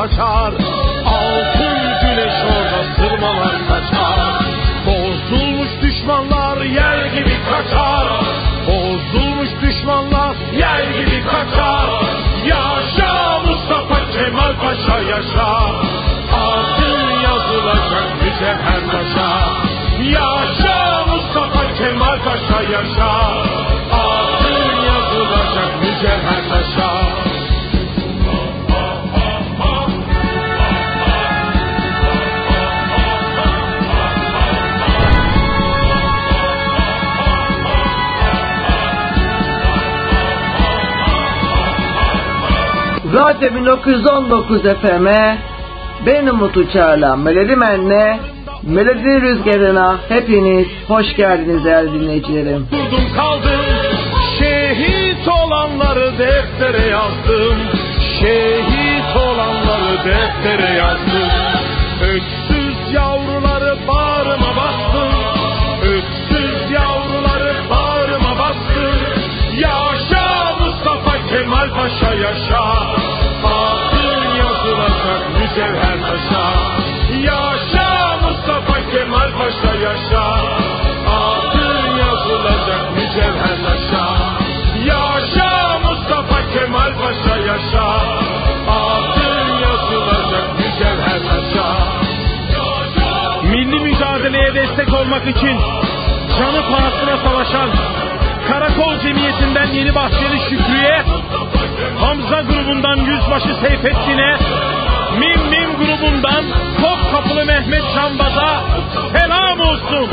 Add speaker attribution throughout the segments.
Speaker 1: saçar Altın güneş orada sırmalar saçar. Bozulmuş düşmanlar yer gibi kaçar. Bozulmuş düşmanlar yer gibi kaçar. Yaşa Mustafa Kemal Paşa yaşa. Adın yazılacak mücevher taşa. Yaşa Mustafa Kemal Paşa yaşa. Adın yazılacak mücevher
Speaker 2: Radyo 1919 FM'e ben Umut Uçar'la Melodi Men'le Melodi Rüzgarı'na hepiniz hoş geldiniz değerli dinleyicilerim.
Speaker 1: Durdum kaldım şehit olanları deftere yazdım. Şehit olanları deftere yazdım. Öksüz yavruları bağrıma bastım. Öksüz yavruları bağrıma bastım. Yaşa Mustafa Kemal Paşa yaşa Yazılacak mücevher taşa. Yaşa Mustafa Kemal Paşa yaşa. Adın yazılacak mücevher taşa. Yaşa Mustafa Kemal Paşa yaşa. Adın yazılacak mücevher taşa. Milli mücadeleye destek olmak için canı pahasına savaşan Karakol Cemiyeti'nden Yeni Bahçeli Şükrü'ye, Hamza grubundan Yüzbaşı Seyfettin'e, Mim Mim grubundan Topkapılı Mehmet Şambaz'a selam olsun.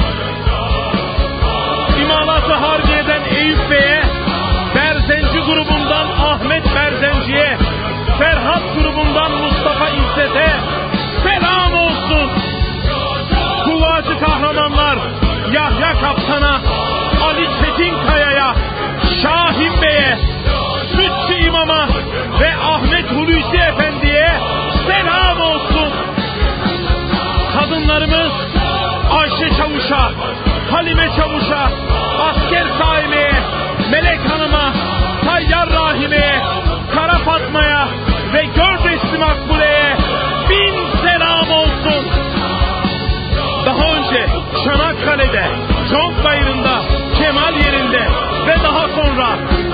Speaker 1: İmalatı Harbiye'den Eyüp Bey'e, Berzenci grubundan Ahmet Berzenci'ye, Ferhat grubundan Mustafa İzzet'e selam olsun. Kuvacı kahramanlar Yahya Kaptan'a, Ali Çetinkaya'ya, Şahin Bey'e, Sütçü İmam'a ve Ahmet Hulusi Efendi'ye selam olsun. Kadınlarımız Ayşe Çavuş'a, Halime Çavuş'a, Asker Saime'ye, Melek Hanım'a, Tayyar Rahime'ye, Kara Fatma'ya ve Gördesli Makbule'ye bin selam olsun. Daha önce Çanakkale'de, Conk Bayırı'nda, Kemal yerinde ve daha sonra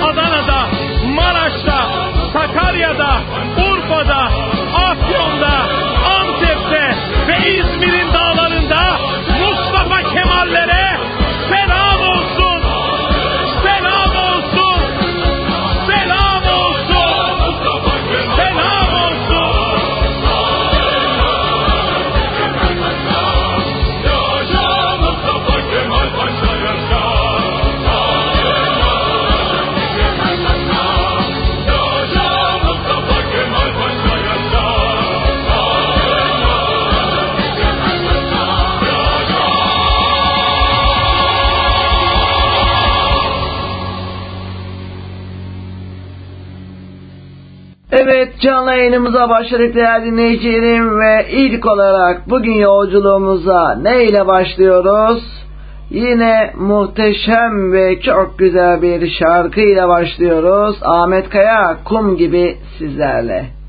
Speaker 1: Adana'da, Maraş'ta, Sakarya'da, Urfa'da, Afyon'da, Antep'te ve İzmir'in dağlarında Mustafa Kemal'lere selam
Speaker 2: canlı yayınımıza başladık değerli dinleyicilerim ve ilk olarak bugün yolculuğumuza ne ile başlıyoruz? Yine muhteşem ve çok güzel bir şarkı ile başlıyoruz. Ahmet Kaya kum gibi sizlerle.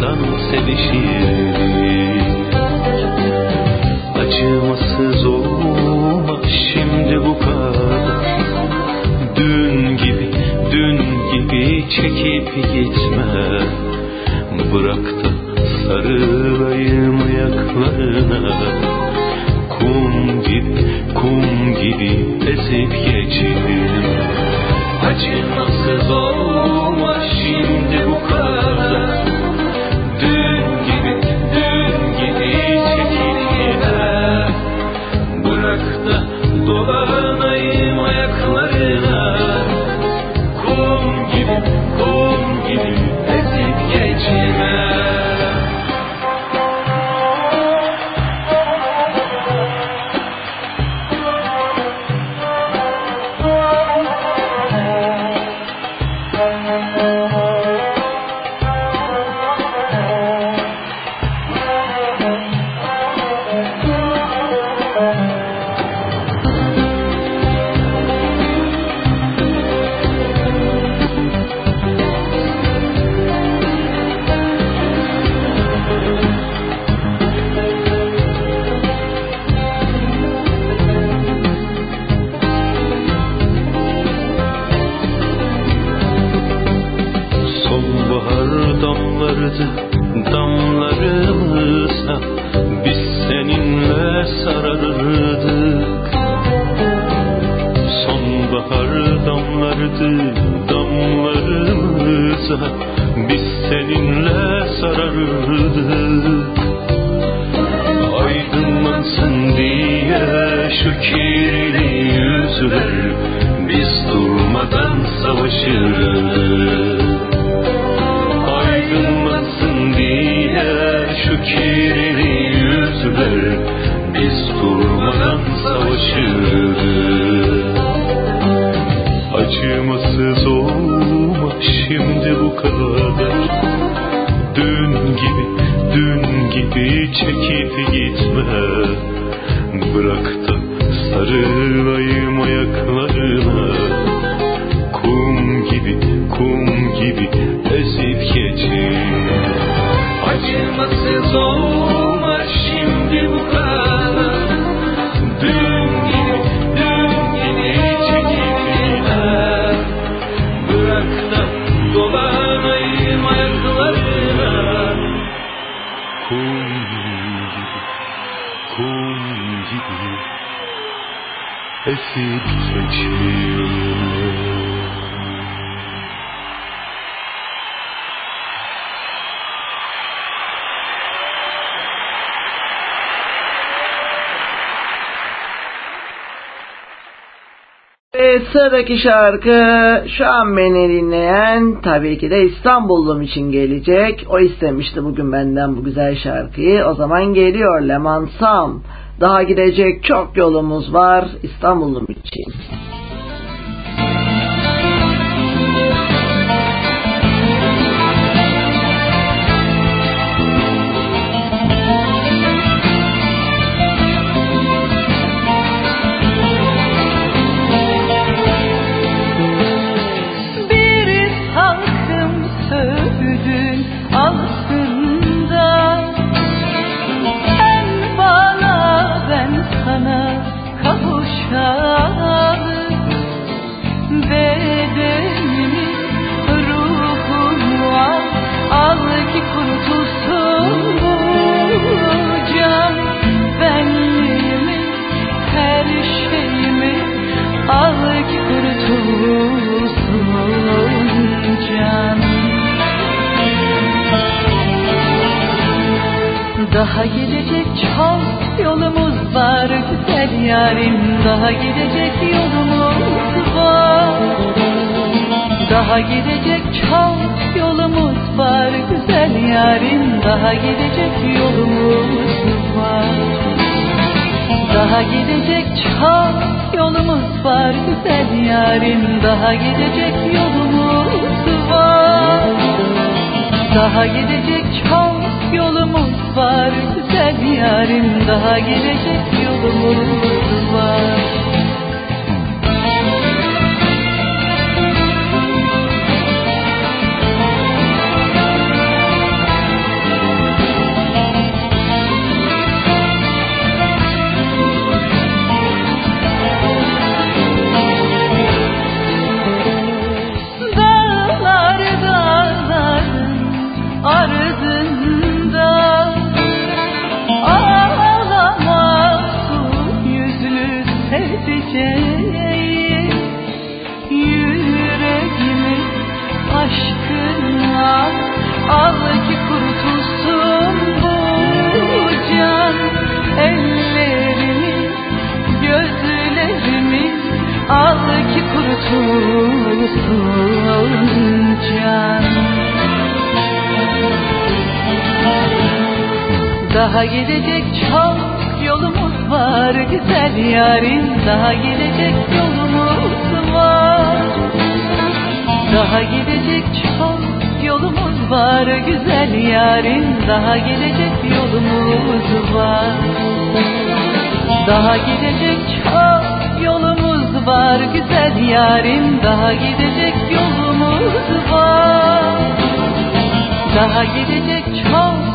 Speaker 3: durmadan sevişirdik Acımasız olmak şimdi bu kadar. Dün gibi, dün gibi çekip gitme Bırak da sarılayım ayaklarına. Kum gibi, kum gibi ezip geçelim Acımasız olma şimdi
Speaker 2: Sıradaki şarkı şu an beni dinleyen tabii ki de İstanbul'um için gelecek. O istemişti bugün benden bu güzel şarkıyı. O zaman geliyor Lemansam. Daha gidecek çok yolumuz var
Speaker 4: İstanbul'um. Daha gidecek çok yolumuz var. Güzel yarim Daha gidecek yolumuz var. Daha gidecek çok yolumuz var. Güzel yarim Daha gidecek yolumuz var. Daha gidecek çok yolumuz var. Güzel yarim Daha gidecek yolumuz var. Daha gidecek çok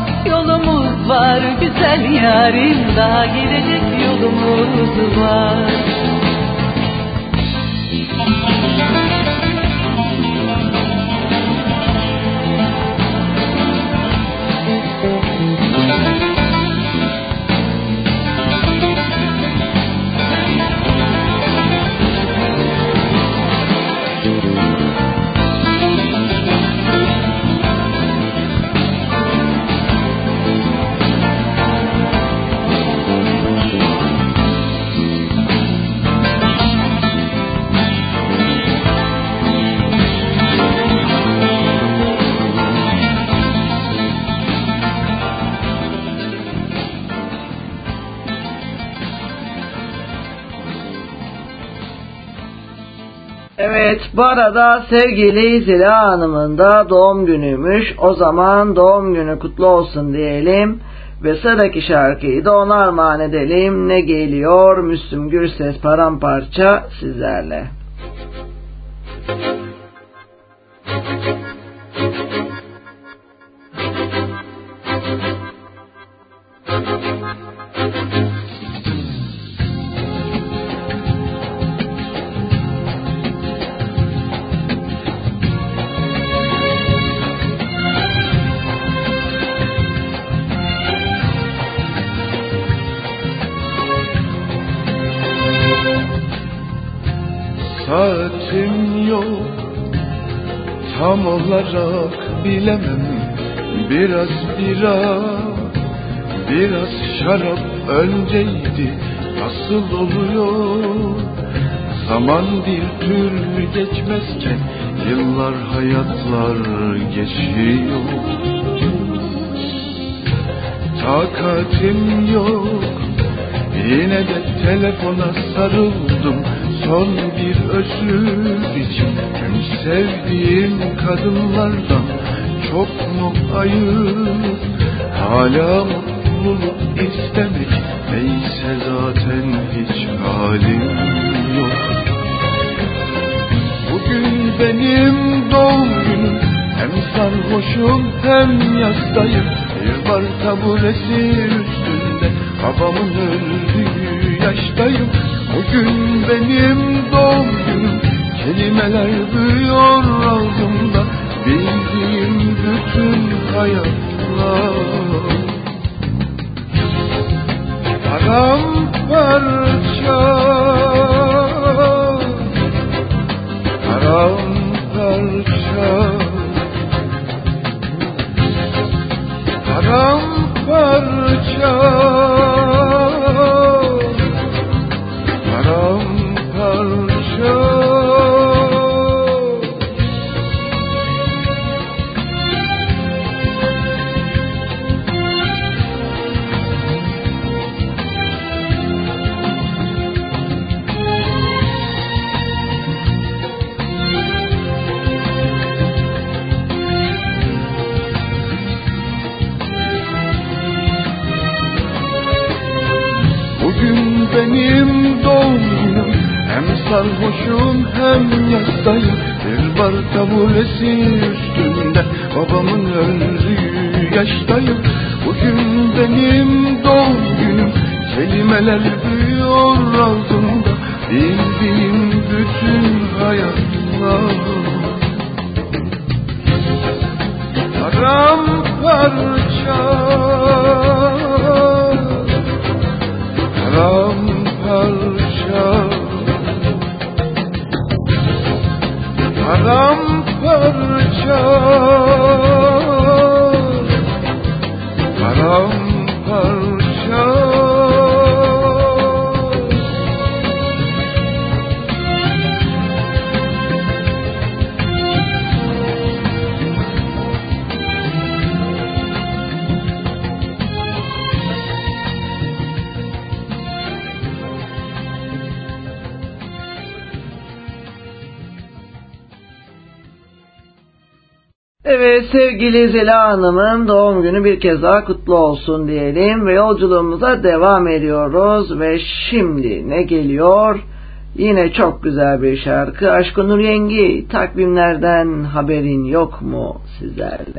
Speaker 4: var güzel yarim. Daha gidecek yolumuz var
Speaker 2: arada sevgili Zila Hanım'ın da doğum günüymüş. O zaman doğum günü kutlu olsun diyelim. Ve sıradaki şarkıyı da ona armağan edelim. Ne geliyor Müslüm Gürses paramparça sizlerle.
Speaker 5: Biraz bira, biraz şarap önceydi. Nasıl oluyor? Zaman bir türlü geçmezken Yıllar hayatlar geçiyor. Takatim yok. Yine de telefona sarıldım. Son bir özür için. Sevdiğim kadınlardan çok mu ayıp? Hala mutluluk istemek Neyse zaten hiç halim yok. Bugün benim doğum günüm. Hem sarhoşum hem yastayım. Bir bar taburesi üstünde. Babamın öldüğü yaştayım. Bugün benim doğum günüm. Kelimeler büyüyor ağzımda bütün hayatlar Paramparça Paramparça Paramparça benim sarhoşum hem yastayım Bir bar tabulesi üstünde Babamın öldüğü yaştayım. Bugün benim doğum günüm Kelimeler büyüyor altında Bildiğim bütün hayatlar. Paramparça
Speaker 4: sevgili Zela Hanım'ın doğum günü bir kez daha kutlu olsun diyelim ve yolculuğumuza devam ediyoruz ve şimdi ne geliyor? Yine çok güzel bir şarkı. Aşkı Nur Yengi takvimlerden haberin yok mu sizlerle?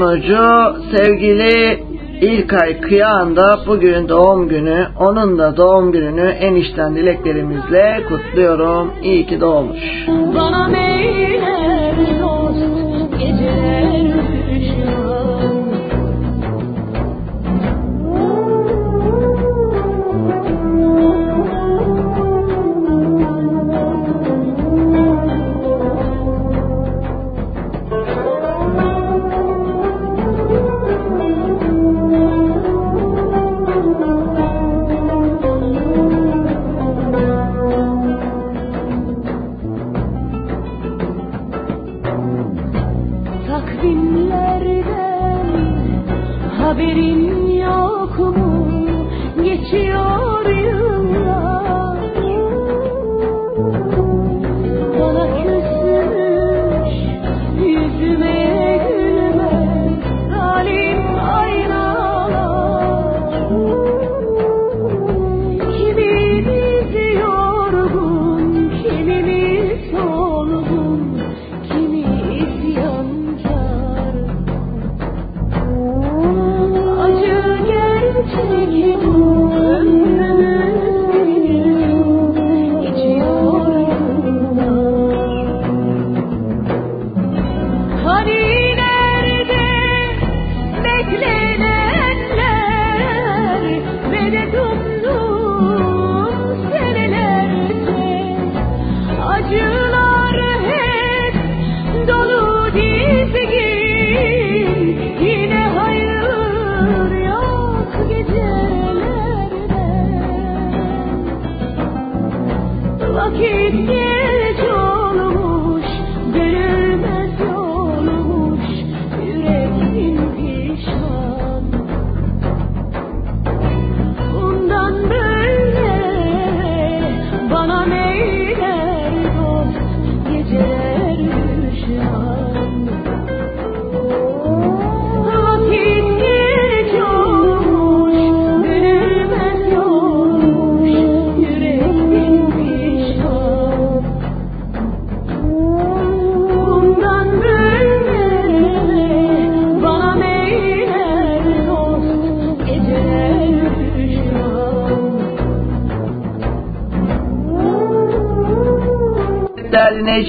Speaker 4: Sunucu sevgili İlkay Kıyağan da bugün doğum günü. Onun da doğum gününü en içten dileklerimizle kutluyorum. İyi ki doğmuş.
Speaker 2: Bana meyler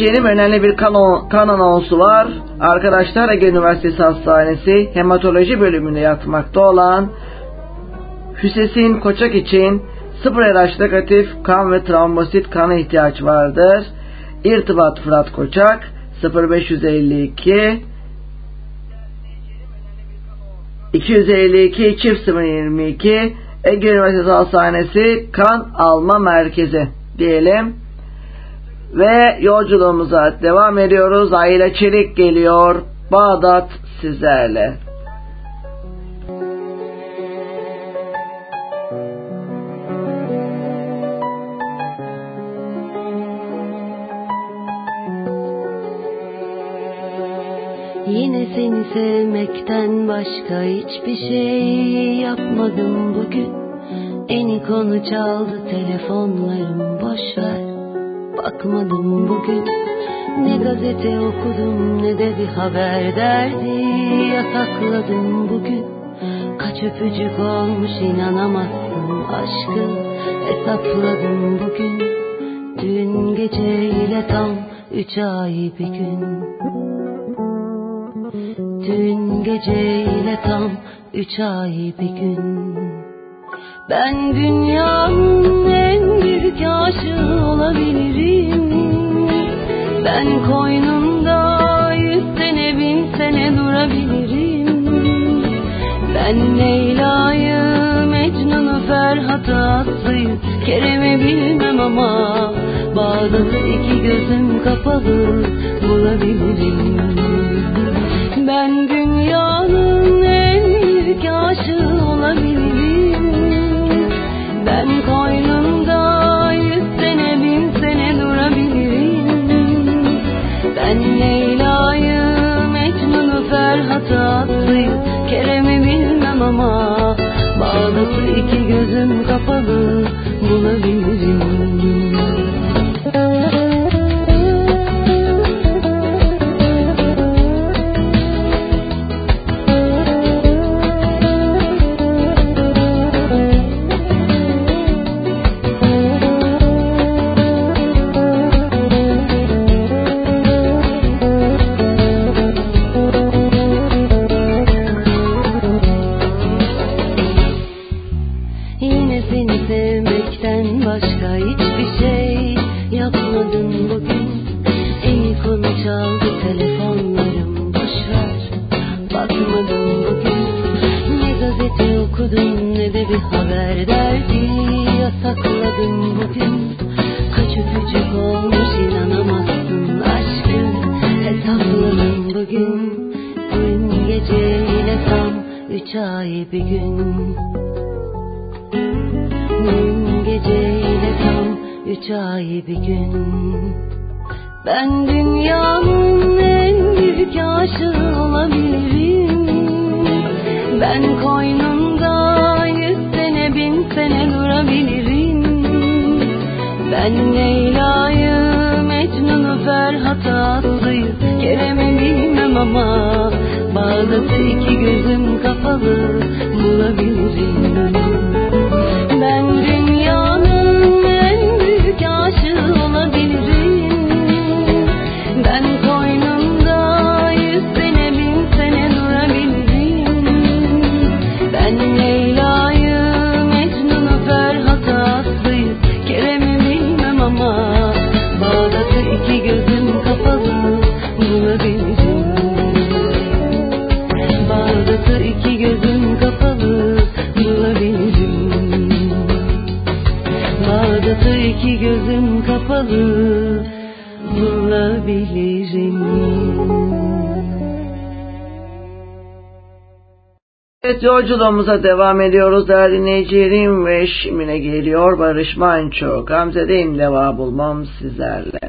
Speaker 2: Dinleyicilerim önemli bir kan, kan anonsu var. Arkadaşlar Ege Üniversitesi Hastanesi Hematoloji bölümünde yatmakta olan Hüsesin Koçak için sıfır RH negatif kan ve travmasit kana ihtiyaç vardır. İrtibat Fırat Koçak 0552 252 çift 022 Ege Üniversitesi Hastanesi Kan Alma Merkezi diyelim. Ve yolculuğumuza devam ediyoruz. Aile Çelik geliyor. Bağdat sizlerle.
Speaker 6: Yine seni sevmekten başka hiçbir şey yapmadım bugün. Eni konu çaldı telefonlarım boş ver. Bakmadım bugün. Ne gazete okudum ne de bir haber derdi yasakladım bugün. Kaç öpücük olmuş inanamazsın aşkım hesapladım bugün. Dün geceyle tam üç ay bir gün. Dün geceyle tam üç ay bir gün Ben dünyanın en büyük aşığı olabilirim. Ben koynunda yüz sene bin sene durabilirim. Ben Leyla'yı Mecnun'u Ferhat'ı Aslı'yı Kerem'i bilmem ama Bağdat'ı iki gözüm kapalı bulabilirim. Ben dünyanın en büyük aşığı olabilirim. Ben koynunda Leyla'yı Mecnun'u Ferhat'ı Aslı'yı Kerem'i bilmem ama Bağdat'ı iki gözüm kapalı bulabilirim
Speaker 2: yolculuğumuza devam ediyoruz değerli dinleyicilerim ve şimine geliyor Barış Manço. Gamze'deyim deva bulmam sizlerle.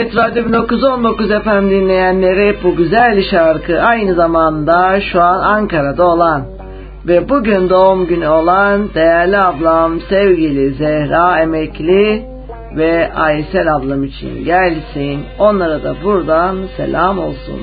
Speaker 2: Evet Radyo 1919 efendim dinleyenleri bu güzel şarkı aynı zamanda şu an Ankara'da olan ve bugün doğum günü olan değerli ablam sevgili Zehra Emekli ve Aysel ablam için gelsin. Onlara da buradan selam olsun.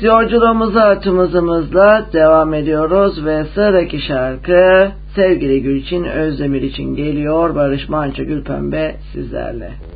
Speaker 2: Evet yolculuğumuza tüm hızımızla devam ediyoruz ve sıradaki şarkı sevgili Gülçin Özdemir için geliyor. Barış Manço Gülpembe sizlerle.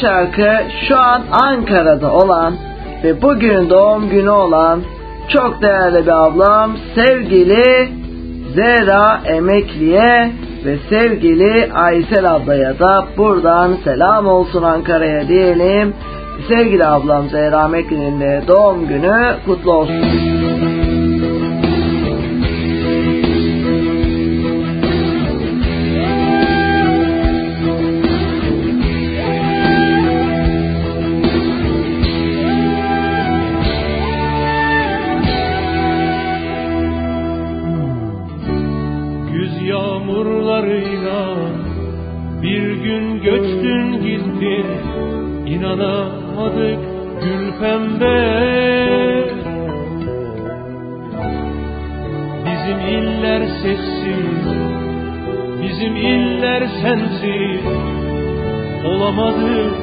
Speaker 2: şarkı şu an Ankara'da olan ve bugün doğum günü olan çok değerli bir ablam sevgili Zera Emekli'ye ve sevgili Aysel ablaya da buradan selam olsun Ankara'ya diyelim. Sevgili ablam Zehra Mekli'nin doğum günü kutlu olsun.
Speaker 7: olamadı.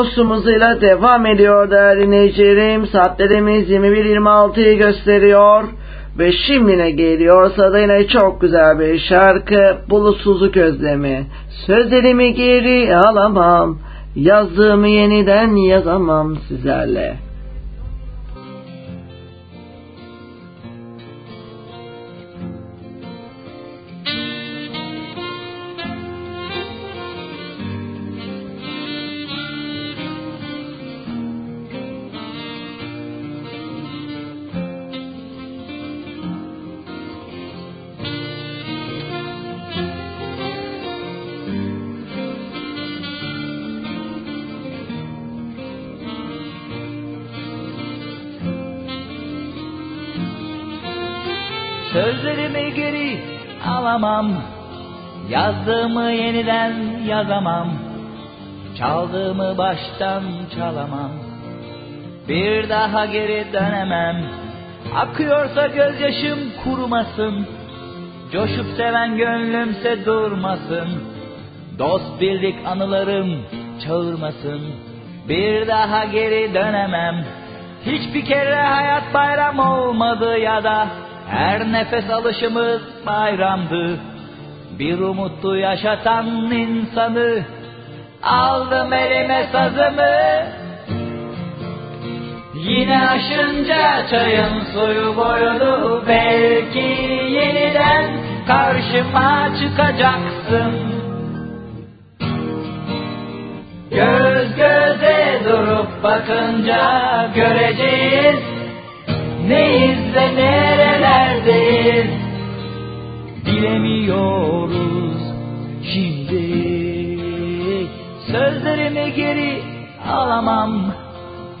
Speaker 2: Yunus hızıyla devam ediyor değerli dinleyicilerim. Saatlerimiz 21.26'yı gösteriyor. Ve şimdi ne geliyorsa da yine çok güzel bir şarkı. Bulutsuzluk özlemi. Sözlerimi geri alamam. Yazdığımı yeniden yazamam sizlerle.
Speaker 8: Yeniden yazamam. Çaldığımı baştan çalamam. Bir daha geri dönemem. Akıyorsa gözyaşım kurumasın. Coşup seven gönlümse durmasın. Dost birlik anılarım çağırmasın. Bir daha geri dönemem. Hiçbir kere hayat bayram olmadı ya da Her nefes alışımız bayramdı Bir umutlu yaşatan insanı Aldım elime sazımı. Yine aşınca çayın suyu boyunu Belki yeniden karşıma çıkacaksın. Göz göze durup bakınca göreceğiz Neyiz de nerelerdeyiz Bilemiyoruz. Şimdi Sözlerimi geri alamam.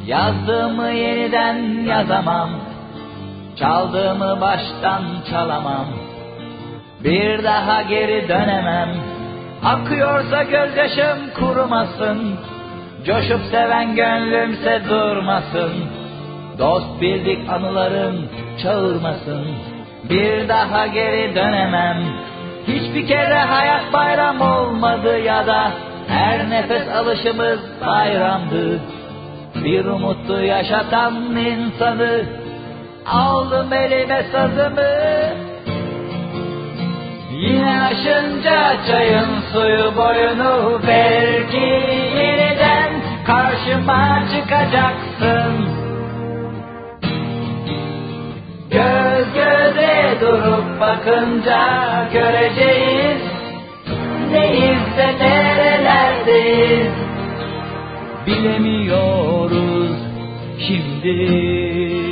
Speaker 8: Yazdığımı yeniden yazamam. Çaldığımı baştan çalamam. Bir daha geri dönemem. Akıyorsa gözyaşım kurumasın. Coşup seven gönlümse durmasın. Dost bildik anılarım çağırmasın Bir daha geri dönemem. Hiçbir kere hayat bayram olmadı ya da Her nefes alışımız bayramdı. Bir umutlu yaşatan insanı Aldım elime sazımı. Yine aşınca çayın suyu boyunu belki yeniden karşıma çıkacaksın. Göz göze durup bakınca göreceğiz neyiz de nerelerdeyiz bilemiyoruz şimdi.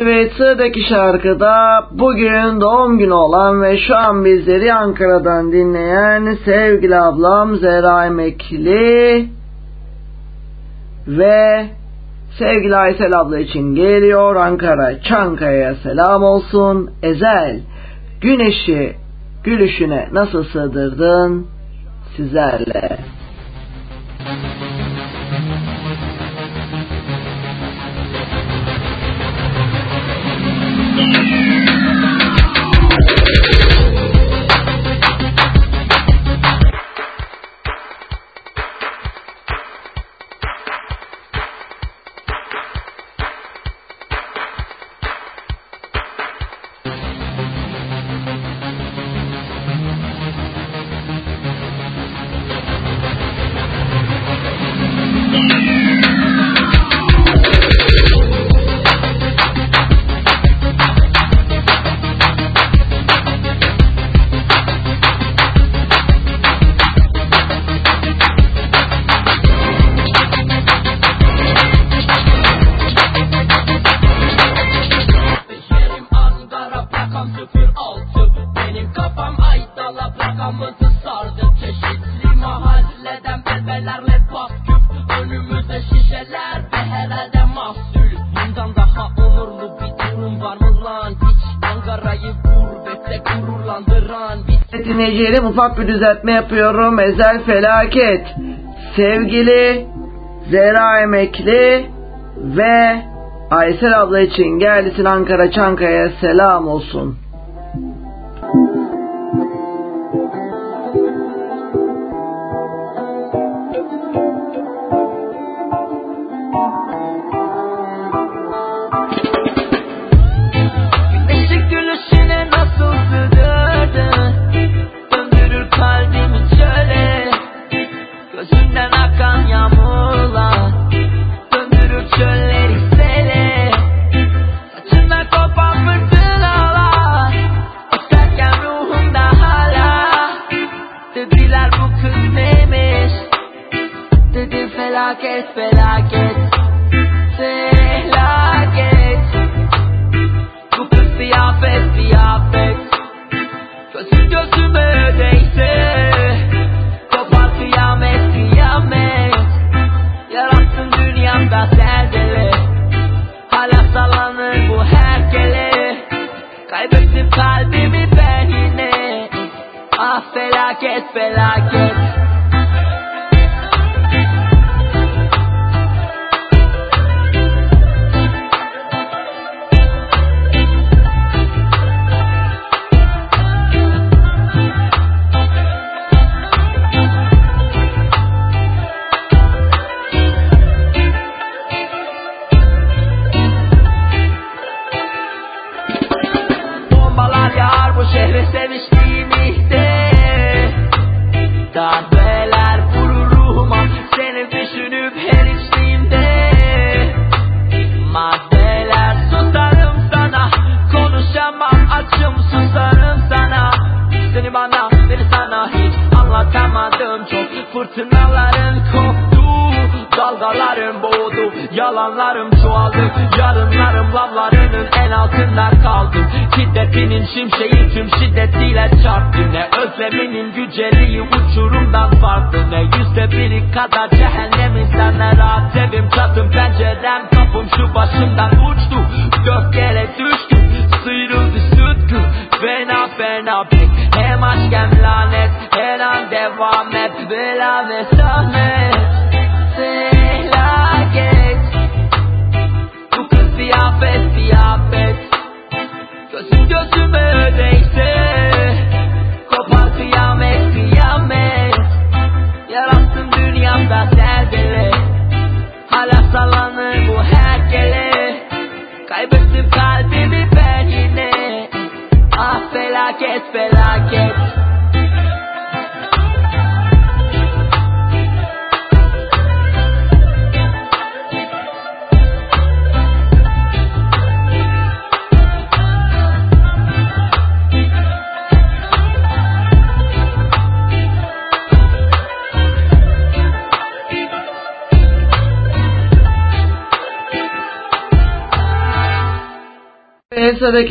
Speaker 2: Evet sıradaki şarkıda bugün doğum günü olan ve şu an bizleri Ankara'dan dinleyen sevgili ablam Zehra Emekli ve sevgili Aysel abla için geliyor Ankara Çankaya'ya selam olsun. Ezel güneşi gülüşüne nasıl sığdırdın sizlerle. Dinleyicilerim ufak bir düzeltme yapıyorum. Ezel felaket. Sevgili Zehra Emekli ve Aysel abla için geldisin Ankara Çankaya'ya selam olsun.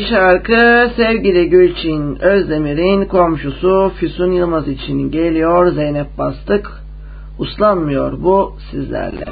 Speaker 4: şarkı sevgili Gülçin Özdemir'in komşusu Füsun Yılmaz için geliyor Zeynep Bastık. Uslanmıyor bu sizlerle.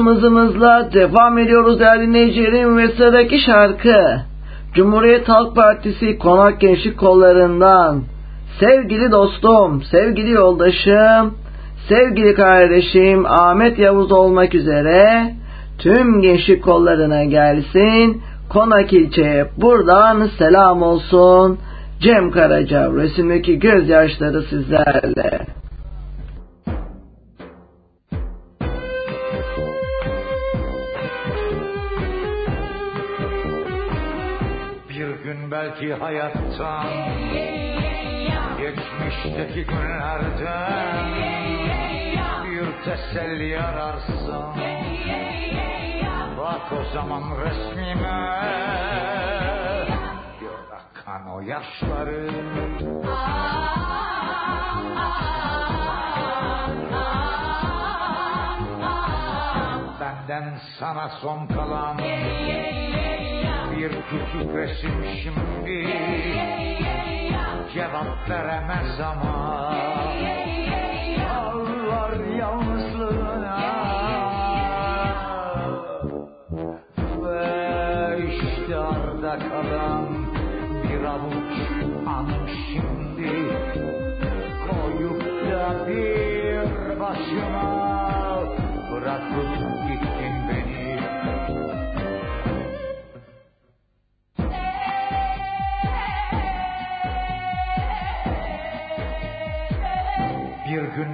Speaker 2: Hızımızla devam ediyoruz değerli dinleyicilerim ve sıradaki şarkı Cumhuriyet Halk Partisi Konak Gençlik Kolları'ndan sevgili dostum, sevgili yoldaşım, sevgili kardeşim Ahmet Yavuz olmak üzere tüm gençlik kollarına gelsin. Konak ilçeye buradan selam olsun. Cem Karaca resimdeki gözyaşları sizlerle.
Speaker 9: Belki hayattan Geçmişteki günlerden Bir teselli ararsın Bak o zaman resmime Gör akan o yaşları Benden sana son kalan bir küçük resim şimdi. Cevap veremez ama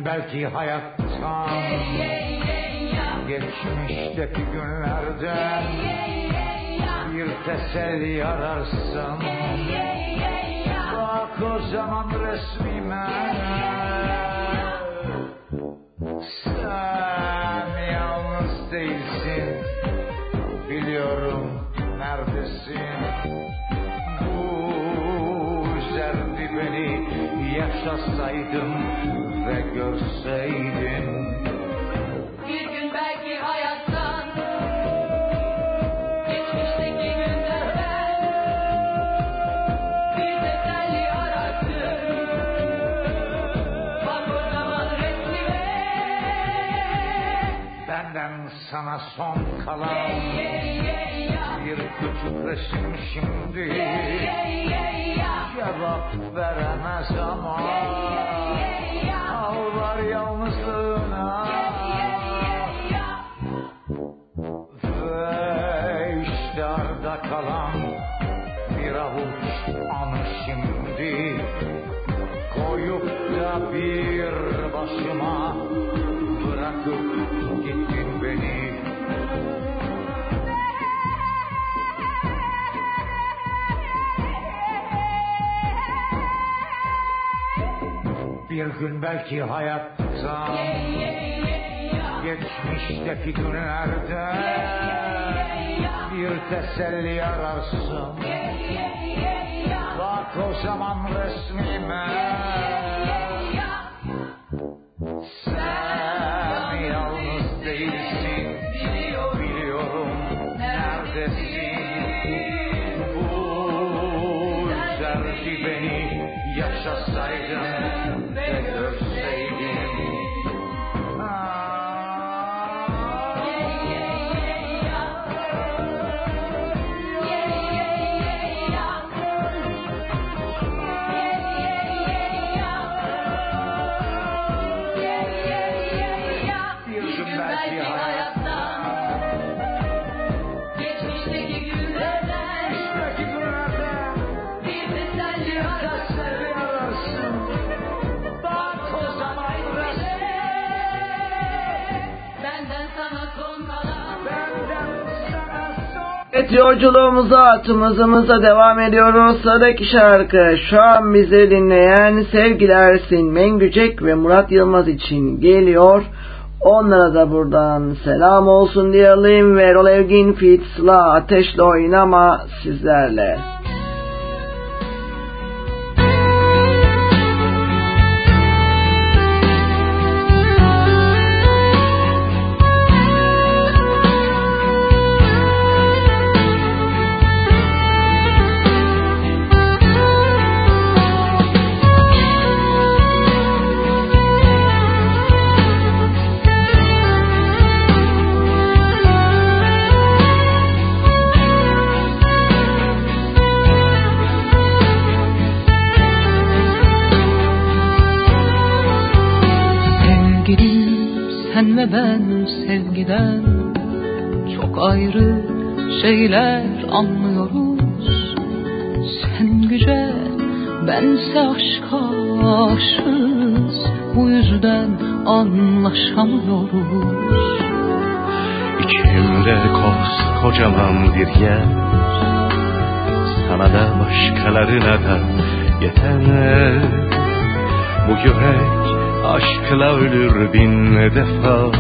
Speaker 9: belki hayattan Geçmişteki günlerden Bir teselli ararsın Bak o zaman resmime. Sen ve görseydin
Speaker 10: Bir gün belki hayattan Geçmişteki günlerden Bir teselli ararsın. Bak o zaman resmime.
Speaker 9: Benden sana son kalan bir küçük resim şimdi. Cevap veremez ama ağlar gün belki hayattan Geçmişteki günlerde Bir teselli ararsın. Bak o zaman resmime
Speaker 2: Evet yolculuğumuza tımızımıza devam ediyoruz. Sıradaki şarkı şu an bizi dinleyen sevgili Ersin Mengücek ve Murat Yılmaz için geliyor. Onlara da buradan selam olsun diyelim ve Erol Evgin Fitz'la Ateşle Oynama sizlerle.
Speaker 4: Şeyler anlıyoruz. Sen güce, bense aşka aşığız. Bu yüzden anlaşamıyoruz.
Speaker 3: İçimde kocaman bir yer Sana da başkalarına da yeter Bu yürek Aşkla ölür bin defa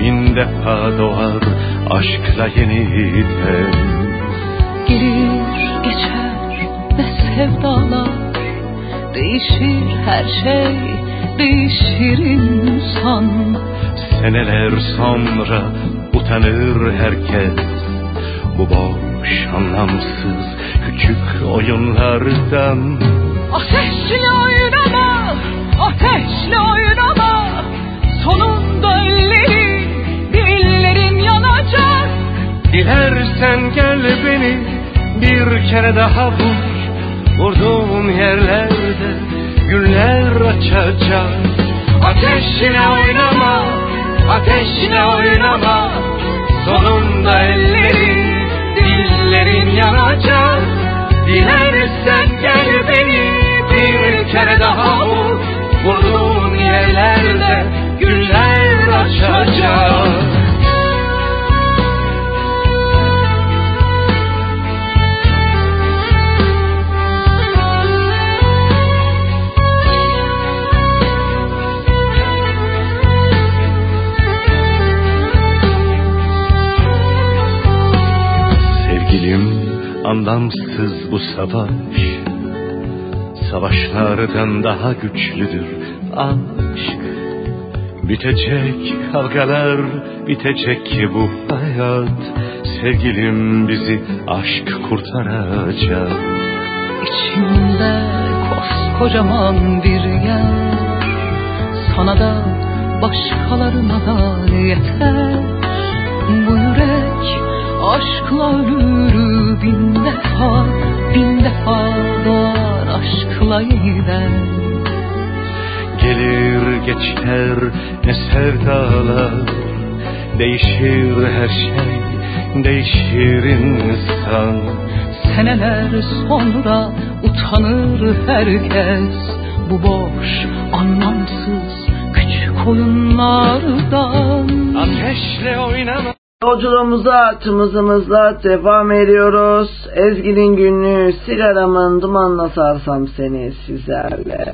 Speaker 3: Bin defa doğar aşkla yeniden
Speaker 4: Gelir geçer ne sevdalar. Değişir her şey değişir insan.
Speaker 3: Seneler sonra utanır herkes. Bu boş anlamsız küçük oyunlardan.
Speaker 4: Ateşle oynama Ateşle oynama. Sonunda
Speaker 3: Dilersen gel beni Bir kere daha vur. Vurduğum yerlerde Güller açacak. Ateşle oynama Ateşle oynama. Sonunda ellerin Dillerin yanacak. Dilersen gel beni Bir kere daha vur. Vurduğun yerlerde güller açacak bu savaş. Savaşlardan daha güçlüdür aşk. Bitecek kavgalar bitecek ki bu hayat. Sevgilim bizi aşk kurtaracak.
Speaker 4: İçimde koskocaman bir yer. Sana da başkalarına da yeter. Bu yürek aşkla ölür bin defa Bin defa doğar aşkla yeniden.
Speaker 3: Gelir geçer ne sevdalar Değişir her şey değişir insan.
Speaker 4: Seneler sonra utanır herkes Bu boş anlamsız küçük oyunlardan.
Speaker 3: Ateşle oynama
Speaker 2: Yolculuğumuza tımızımızla devam ediyoruz. Ezgi'nin günlüğü sigaramın dumanla sarsam seni sizlerle.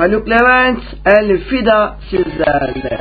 Speaker 2: Haluk Levent, El Fida sizlerle.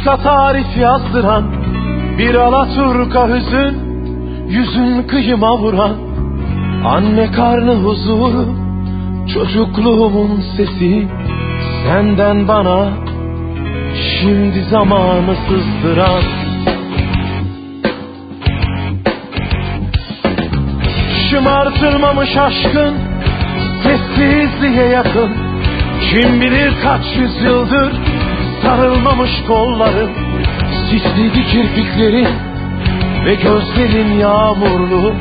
Speaker 11: Aşka tarif yazdıran Bir alaturka hüzün Yüzün kıyıma vuran Anne karnı huzuru Çocukluğumun sesi Senden bana Şimdi zamanı sızdıran. Şımartılmamış aşkın Sessizliğe yakın Kim bilir kaç yüzyıldır Sarılmamış kolların Sisliydi kirpiklerin Ve gözlerin yağmurlu.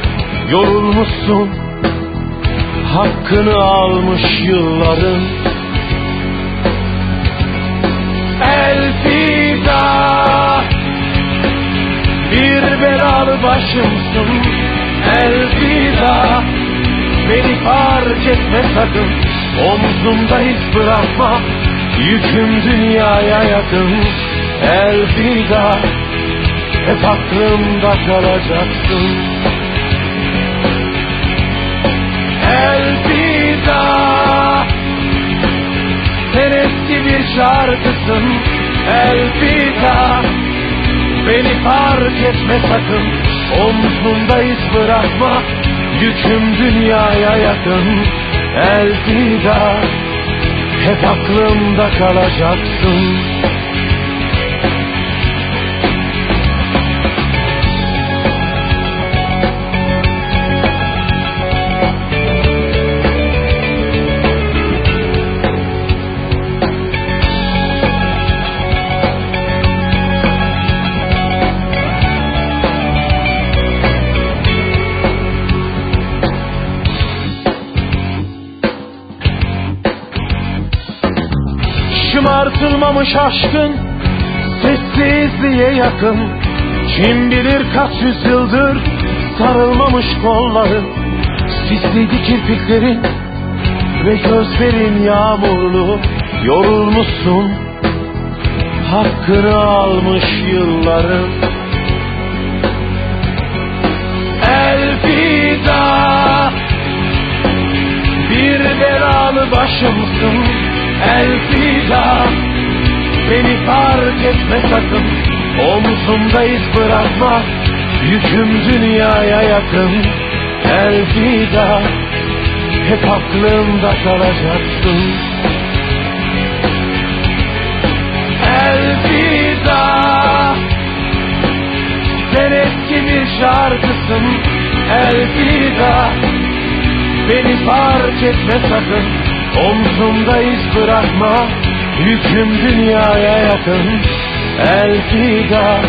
Speaker 11: Yorulmuşsun Hakkını almış yılların Elfida Bir belalı başımsın. Elfida Beni fark etme sakın. Omzumda hiç bırakma Yüküm dünyaya yakın Elfida Hep aklımda kalacaksın. Elfida Sen eski bir şarkısın. Elfida Beni fark etme sakın. Omzumda iz bırakma Yüküm dünyaya yakın. Elfida Hep aklımda kalacaksın Şımartılmamış aşkın Sessizliğe yakın. Kim bilir kaç yüzyıldır Sarılmamış kolların Sisliydi kirpiklerin Ve gözlerin yağmurlu. Yorulmuşsun Hakkını almış yılların. Elfida Bir belalı başımsın Elfida Beni fark etme sakın. Omzumda iz bırakma. Yüküm dünyaya yakın. Elfida Hep aklımda kalacaksın. Elfida Sen eski bir şarkısın. Elfida Beni fark etme sakın. Omzumda iz bırakma Yüküm dünyaya yakın Elfida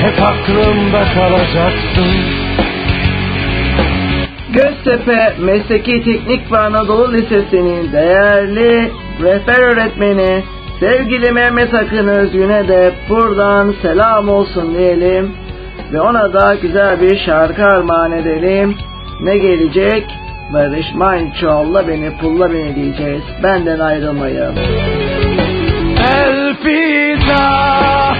Speaker 11: Hep aklımda kalacaksın
Speaker 2: Göztepe Mesleki Teknik ve Anadolu Lisesi'nin değerli rehber öğretmeni sevgili Mehmet Akın Özgün'e de buradan selam olsun diyelim ve ona da güzel bir şarkı armağan edelim. Ne gelecek? Barış Manço'lla beni pulla beni diyeceğiz. Benden ayrılmayın.
Speaker 11: Elfida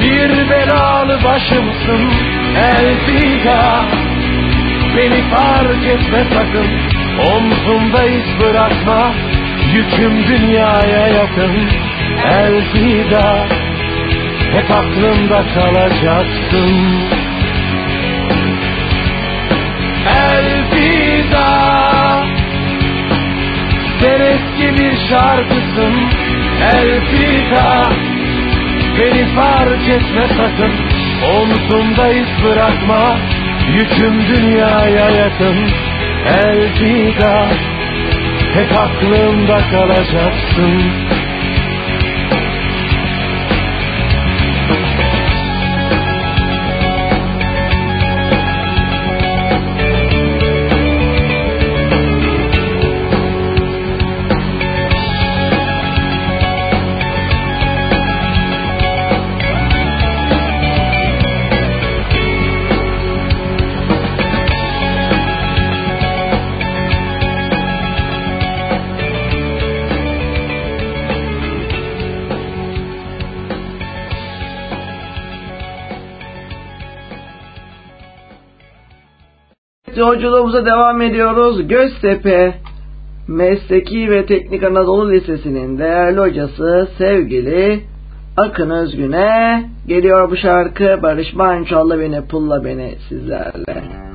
Speaker 11: Bir belalı başımsın Elfida Beni fark etme sakın. Omzumda iz bırakma. Yüküm dünyaya yakın. Elfida Hep aklımda kalacaksın. Elfida Sen eski bir şarkısın Elfida Beni fark etme sakın. Omzumda iz bırakma. Yüküm dünyaya yakın. Elfida Hep aklımda kalacaksın
Speaker 2: Yolculuğumuza devam ediyoruz. Göztepe Mesleki ve Teknik Anadolu Lisesi'nin değerli hocası sevgili Akın Özgün'e geliyor bu şarkı Barış Manço'lla beni pulla beni sizlerle.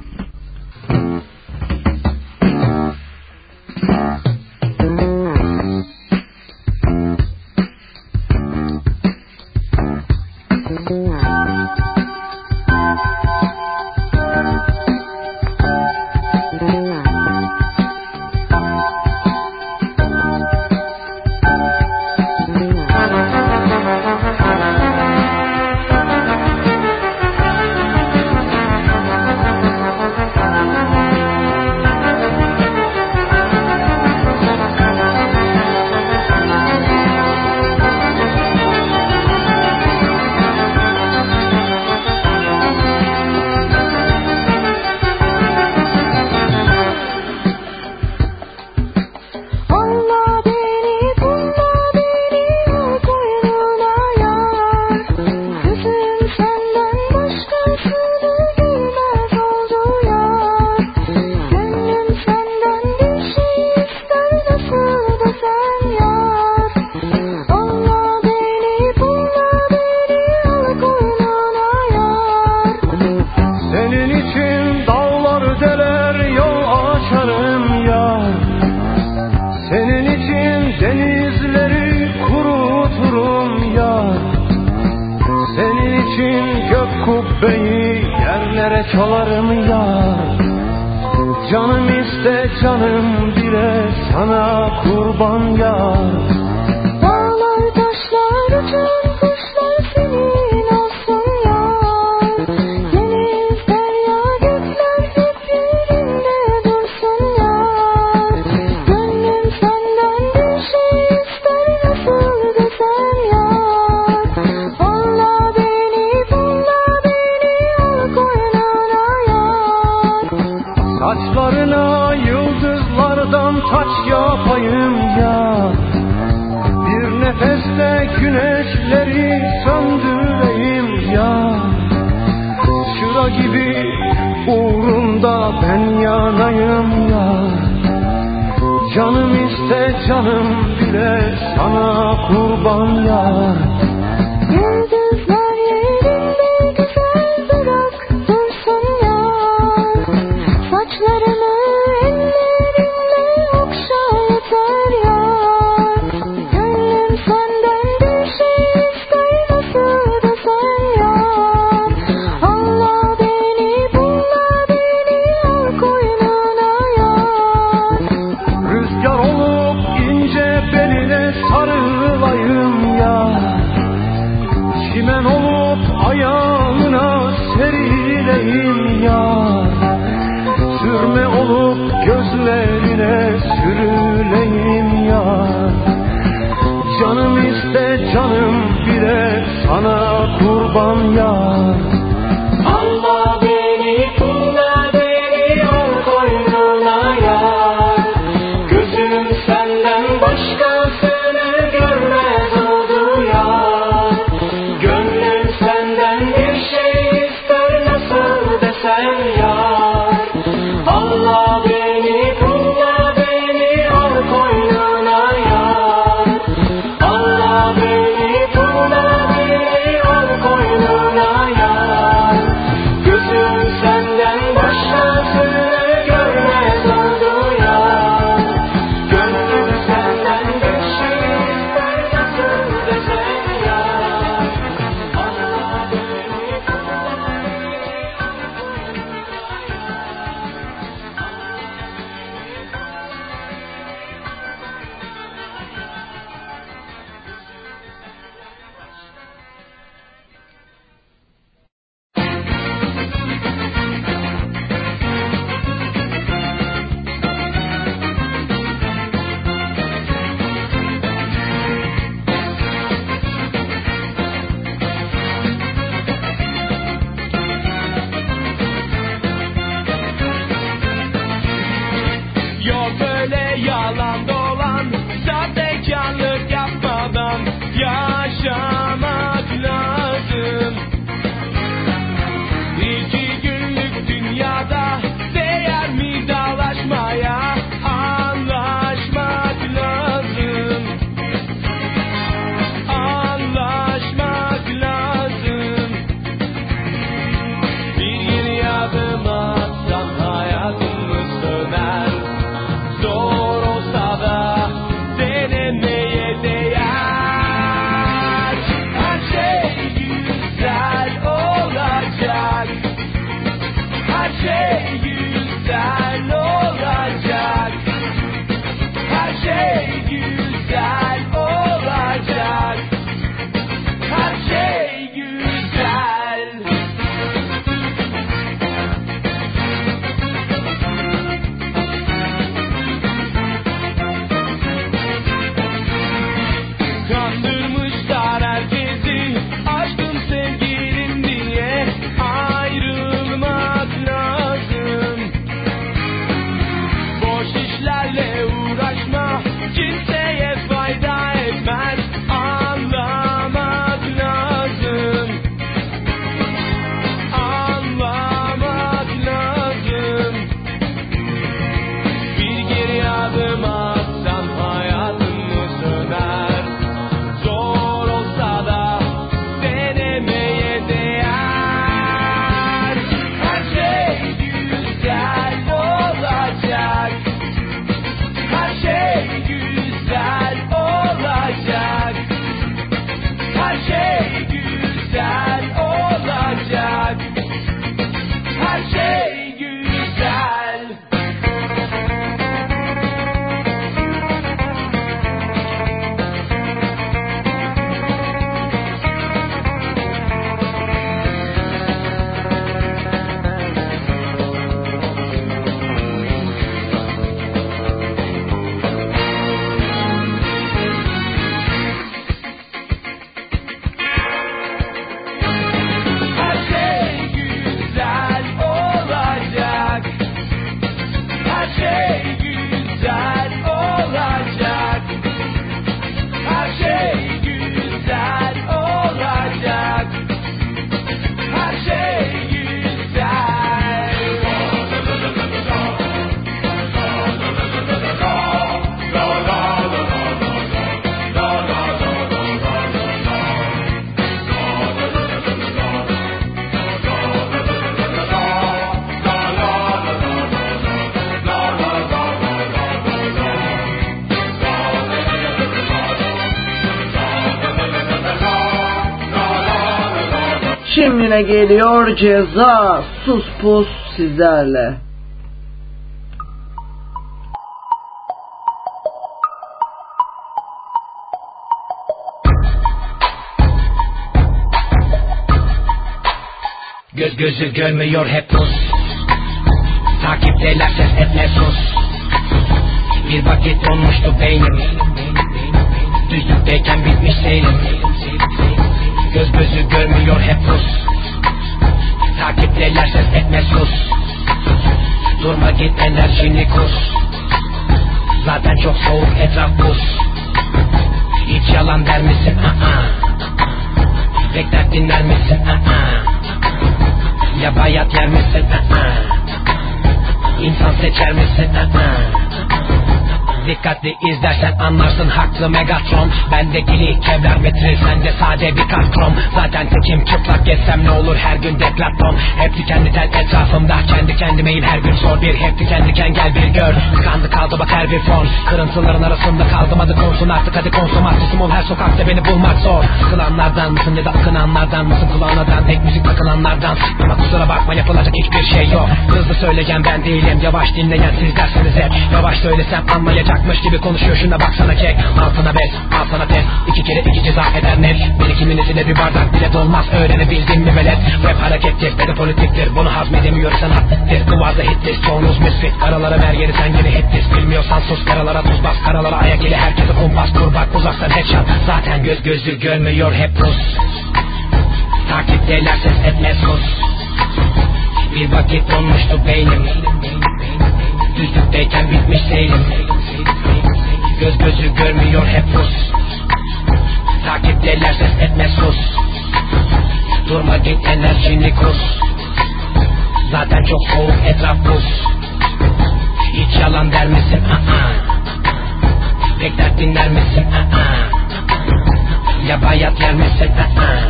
Speaker 2: Şimdi ne geliyor ceza. Sus pus sizlerle.
Speaker 12: Göz gözü görmüyor hep pus. Takipteler ses etme sus Bir vakit olmuştu beynim. Düzlükteyken bitmiş seyrim. Göz gözü görmüyor hep pus Takipteler ses etme sus Durma git enerjini kus Zaten çok soğuk etraf buz Hiç yalan der misin? Aa. Bekler dinler misin? Aa. Ya bayat yer misin? Aa. İnsan seçer misin? Aa. Dikkatli izlersen anlarsın haklı Megatron. Bendekili kevlar metril sende sade bir krom Zaten tekim çıplak gezsem ne olur her gün deklaton Hep diken diken etrafımda kendi kendimeyim her gün sor bir. Hep diken gel bir gör. Tıkandı kaldı bak her bir fon. Kırıntıların arasında kaldım hadi konsun artık hadi konsum Artistim ol her sokakta beni bulmak zor. Sıkılanlardan mısın ya da akınanlardan mısın? Kulağına tek müzik takılanlardan. Ama kusura bakma yapılacak hiçbir şey yok. Hızlı söyleyen ben değilim. Yavaş dinleyen siz derseniz hep. Yavaş söylesem anlayacakmış gibi konuşuyor. Şuna baksana kek. Altına bez al sana test iki kere iki ceza eder net. Birikiminizi de bir bardak bile dolmaz. Öğrenebildin mi velet? Rap harekettir ve de politiktir. Bunu hazmedemiyor sanattır Duvarda hittir. Çoğunuz misfit Karalara ver yeri sen yine hittir. Bilmiyorsan sus. Karalara tuz bas. Karalara ayak ile herkese kumpas. Kur bak uzaktan headshot. Zaten göz gözü görmüyor. Hep Rus Takipteler ses etmez sus Bir vakit donmuştu beynim Düzlükteyken bitmiş seyrim Göz gözü görmüyor hep Rus Takipteler ses etmez sus Durma git enerjini kus Zaten çok soğuk etraf buz Hiç yalan der misin? Aa. Pek dert dinler misin? Aa. Ya bayat yer misin? Aa.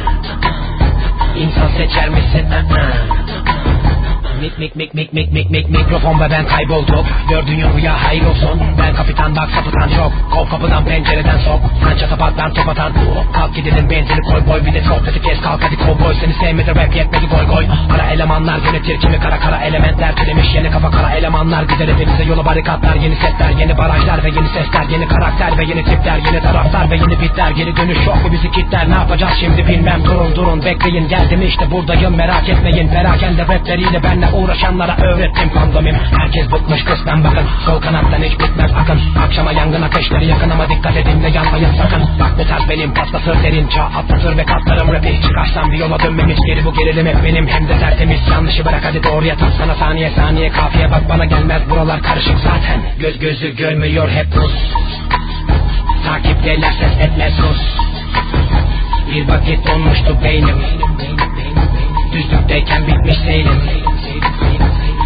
Speaker 12: İnsan seçer misin? Aa. Mik mik mik mik mik mik mik mikrofon ve ben kaybolduk Gördüğün rüya hayır olsun. Ben kapitan bak sapıtan çok. Kov kapıdan pencereden sok. Sen çatapattan top atan. Kalk gidelim benzini koy boy. Bir de sohbeti kes kalk hadi kovboy. Seni sevmedi rap yetmedi goy goy. Kara elemanlar yönetir kimi kara kara elementler Türemiş yeni kafa kara elemanlar Güzel hepimize yola barikatlar. Yeni setler yeni barajlar ve yeni sesler. Yeni karakter ve yeni tipler Yeni taraftar ve yeni bitler. Geri dönüş yok mu bizi kitler? Ne yapacağız şimdi bilmem. Durun durun bekleyin. Geldim işte buradayım. Merak etmeyin. Perakende rapleriyle benle uğraşanlara öğrettim kondomim Herkes bıkmış kısmen bakın. Sol kanattan hiç bitmez akın Akşama yangın ateşleri yakın ama dikkat edin de yanmayın sakın. Bak bu tarz benim patlatır derin çağ atlatır ve katlarım. Rapi Çıkarsam bir yola dönmem hiç geri bu gerilim hep benim Hem de tertemiz. Yanlışı bırak hadi doğruya tam sana saniye saniye. Kafiye bak bana gelmez buralar karışık zaten. Göz gözü görmüyor hep Rus. Takipteler ses etmez Rus Bir vakit donmuştu beynim Düzlükteyken bitmiş seyrim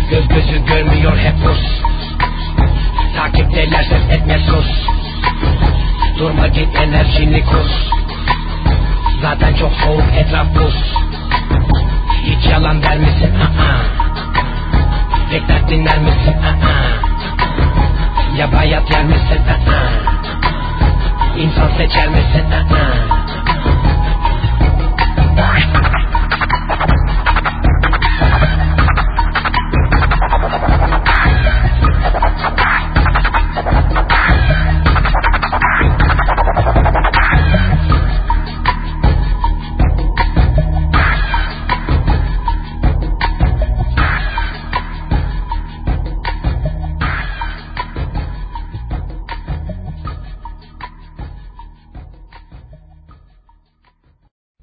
Speaker 12: Göz gözü görmüyor hep Rus Takipteler ses etmez sus Durma git enerjini kus Zaten çok soğuk etraf buz Hiç yalan der misin? Aa. Pek dert dinler misin? Aa. Ya bayat yer misin? Aa. İnsan seçer misin? Aa.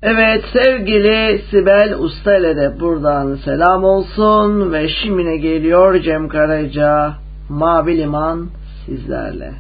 Speaker 2: Evet sevgili Sibel Usta ile de buradan selam olsun ve şimdine geliyor Cem Karaca Mavi Liman sizlerle.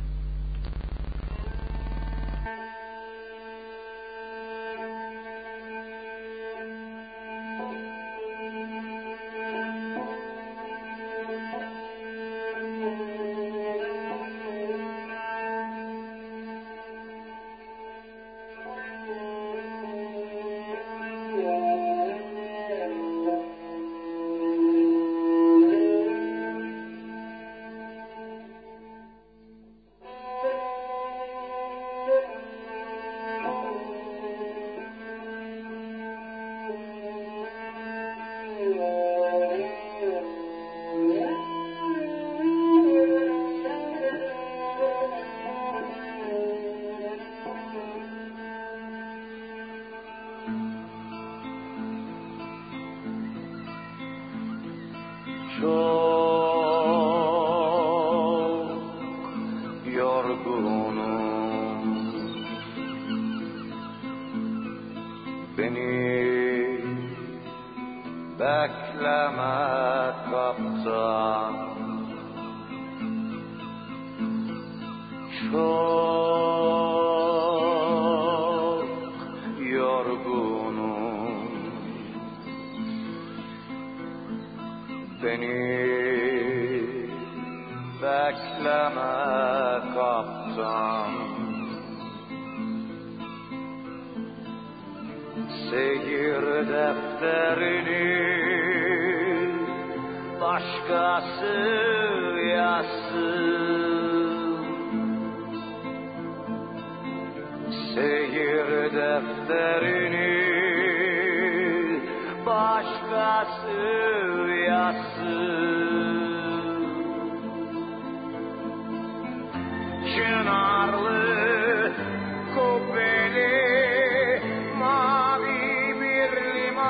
Speaker 9: Başkası yazsın Çınarlı, kubbeli, mavi bir liman.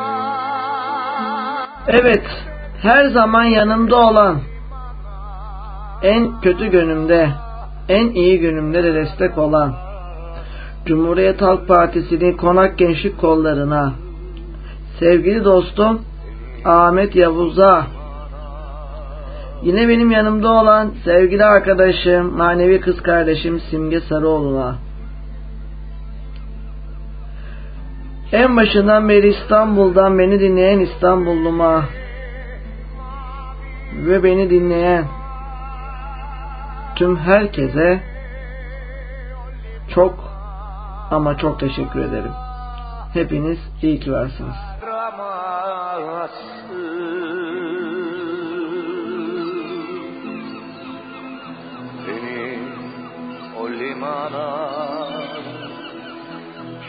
Speaker 2: Evet, her zaman yanımda olan, en kötü günümde, en iyi günümde de destek olan, Cumhuriyet Halk Partisi'nin konak gençlik kollarına, sevgili dostum Ahmet Yavuz'a, yine benim yanımda olan sevgili arkadaşım, manevi kız kardeşim Simge Sarıoğlu'na, en başından beri İstanbul'dan beni dinleyen İstanbulluma ve beni dinleyen tüm herkese çok ama çok teşekkür ederim. Hepiniz iyi ki varsınız.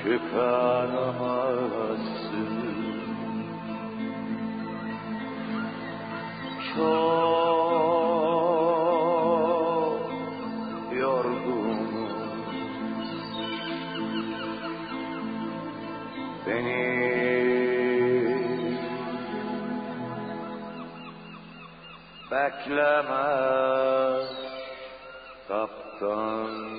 Speaker 9: Çıkaramazsın Çok bekleme kaptan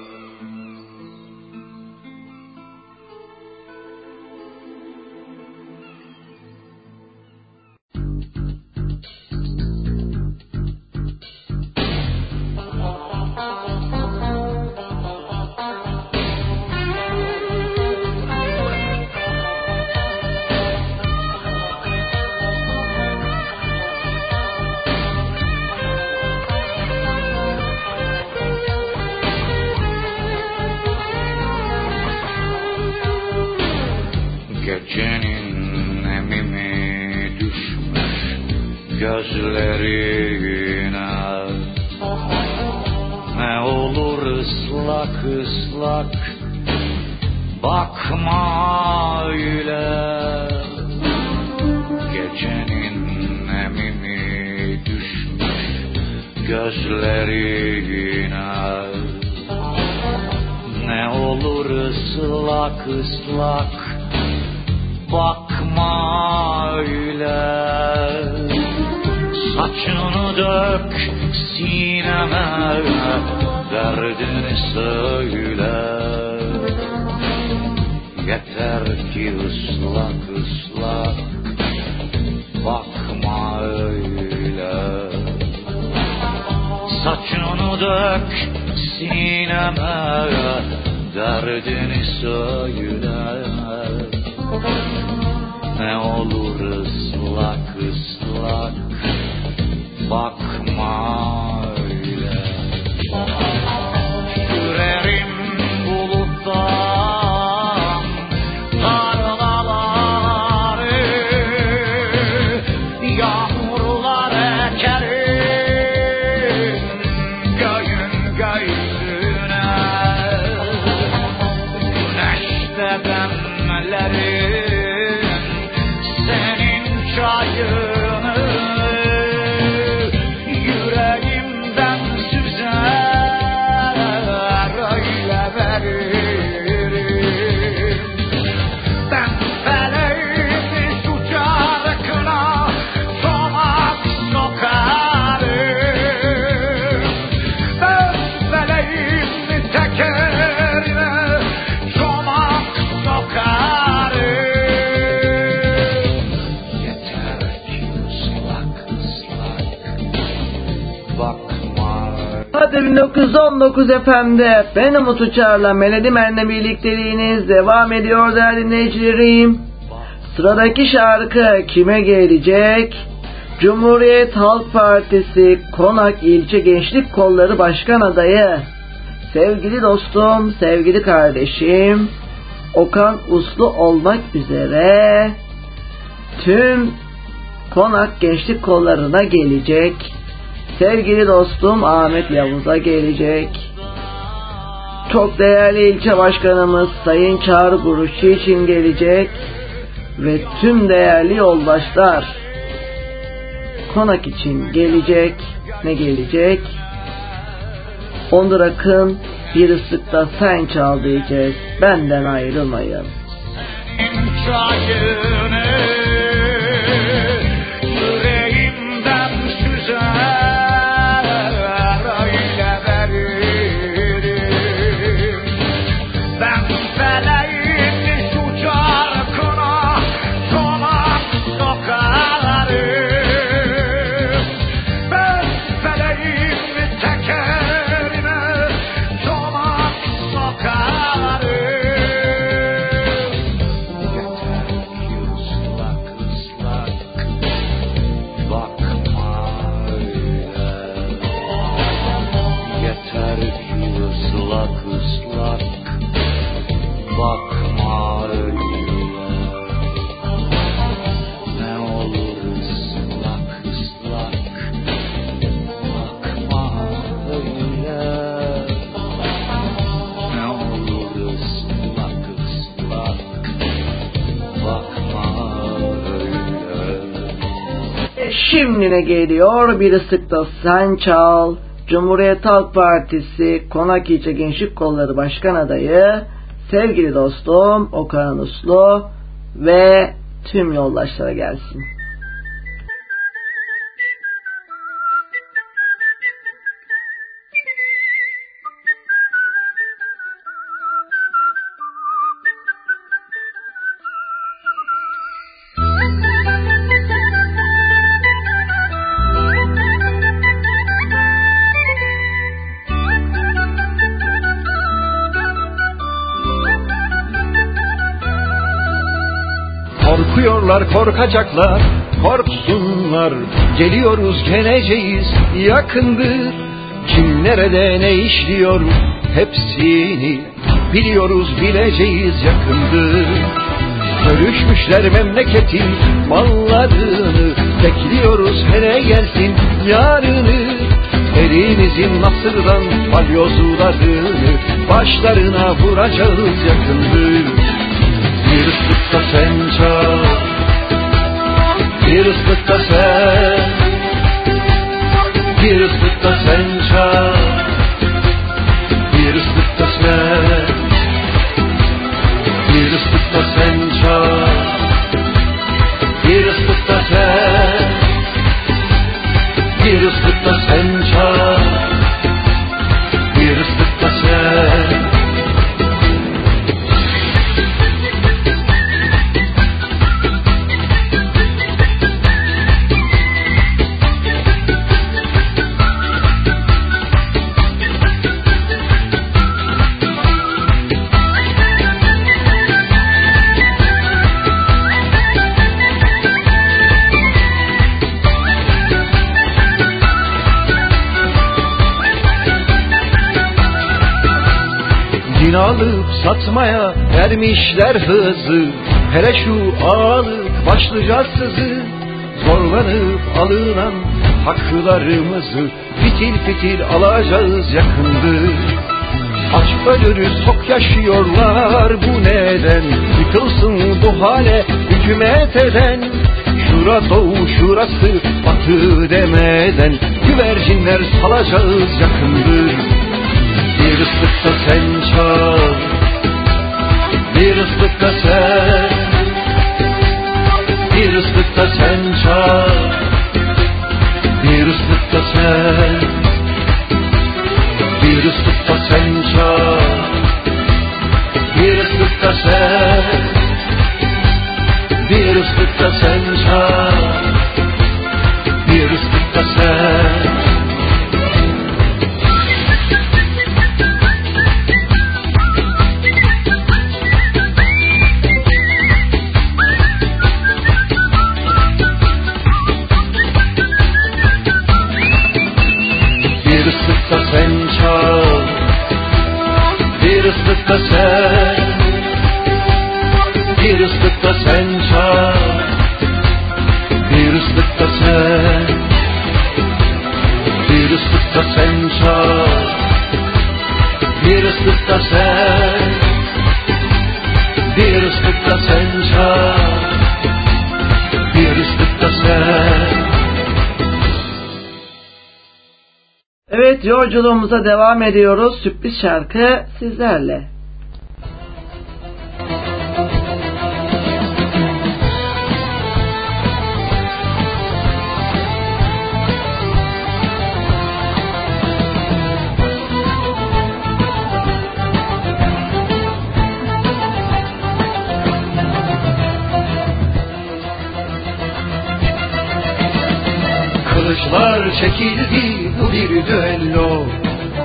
Speaker 9: Gecenin emimi düşmüş gözlerine Ne olur ıslak ıslak bakma öyle. Gecenin emimi düşmüş gözlerine Ne olur ıslak ıslak bakma öyle. Saçını dök sineme Derdini söyle. Yeter ki ıslak ıslak Bakma öyle. Saçını dök sineme Derdini söyle ne olur ıslak ıslak? Bakma
Speaker 2: 1919 FM'de ben Umut Uçar'la Melodi Men'le birlikteliğiniz devam ediyor değerli dinleyicilerim. Sıradaki şarkı kime gelecek? Cumhuriyet Halk Partisi Konak İlçe Gençlik Kolları Başkan Adayı sevgili dostum, sevgili kardeşim Okan Uslu olmak üzere tüm Konak Gençlik Kollarına gelecek Sevgili dostum Ahmet Yavuz'a gelecek. Çok değerli ilçe başkanımız Sayın Çağrı Guruşçu için gelecek. Ve tüm değerli yoldaşlar konak için gelecek. Ne gelecek? Onur Akın bir ıslıkta sen çal diyeceğiz. Benden ayrılmayın. Şimdi ne geliyor? Bir ıslıkta sen çal. Cumhuriyet Halk Partisi Konak İlçe Gençlik Kolları Başkan Adayı sevgili dostum Okan Uslu ve tüm yoldaşlara gelsin.
Speaker 11: Korkuyorlar korkacaklar korksunlar. Geliyoruz geleceğiz yakındır. Kim nerede ne işliyor? Hepsini Biliyoruz bileceğiz yakındır. Bölüşmüşler memleketin mallarını. Bekliyoruz hele gelsin yarını. Elimizin nasırdan balyozlarını Başlarına vuracağız yakındır. Bir ıslıkta sen çal छ satmaya vermişler hızı. Hele şu ağalık başlıca sızı Zorlanıp alınan haklarımızı Fitil fitil alacağız yakındır Aç ölürüz tok yaşıyorlar bu neden? Yıkılsın bu hale hükümet eden. Şura doğu şurası batı demeden Güvercinler salacağız yakındır. Bir ıslıkta sen çal Bir ıslıkta sen Bir ıslıkta sen çal. Bir ıslıkta sen Bir ıslıkta sen çal. Bir ıslıkta sen Bir ıslıkta sen çal
Speaker 2: yolculuğumuza devam ediyoruz. Sürpriz şarkı sizlerle.
Speaker 13: Kılıçlar çekildi bir düello.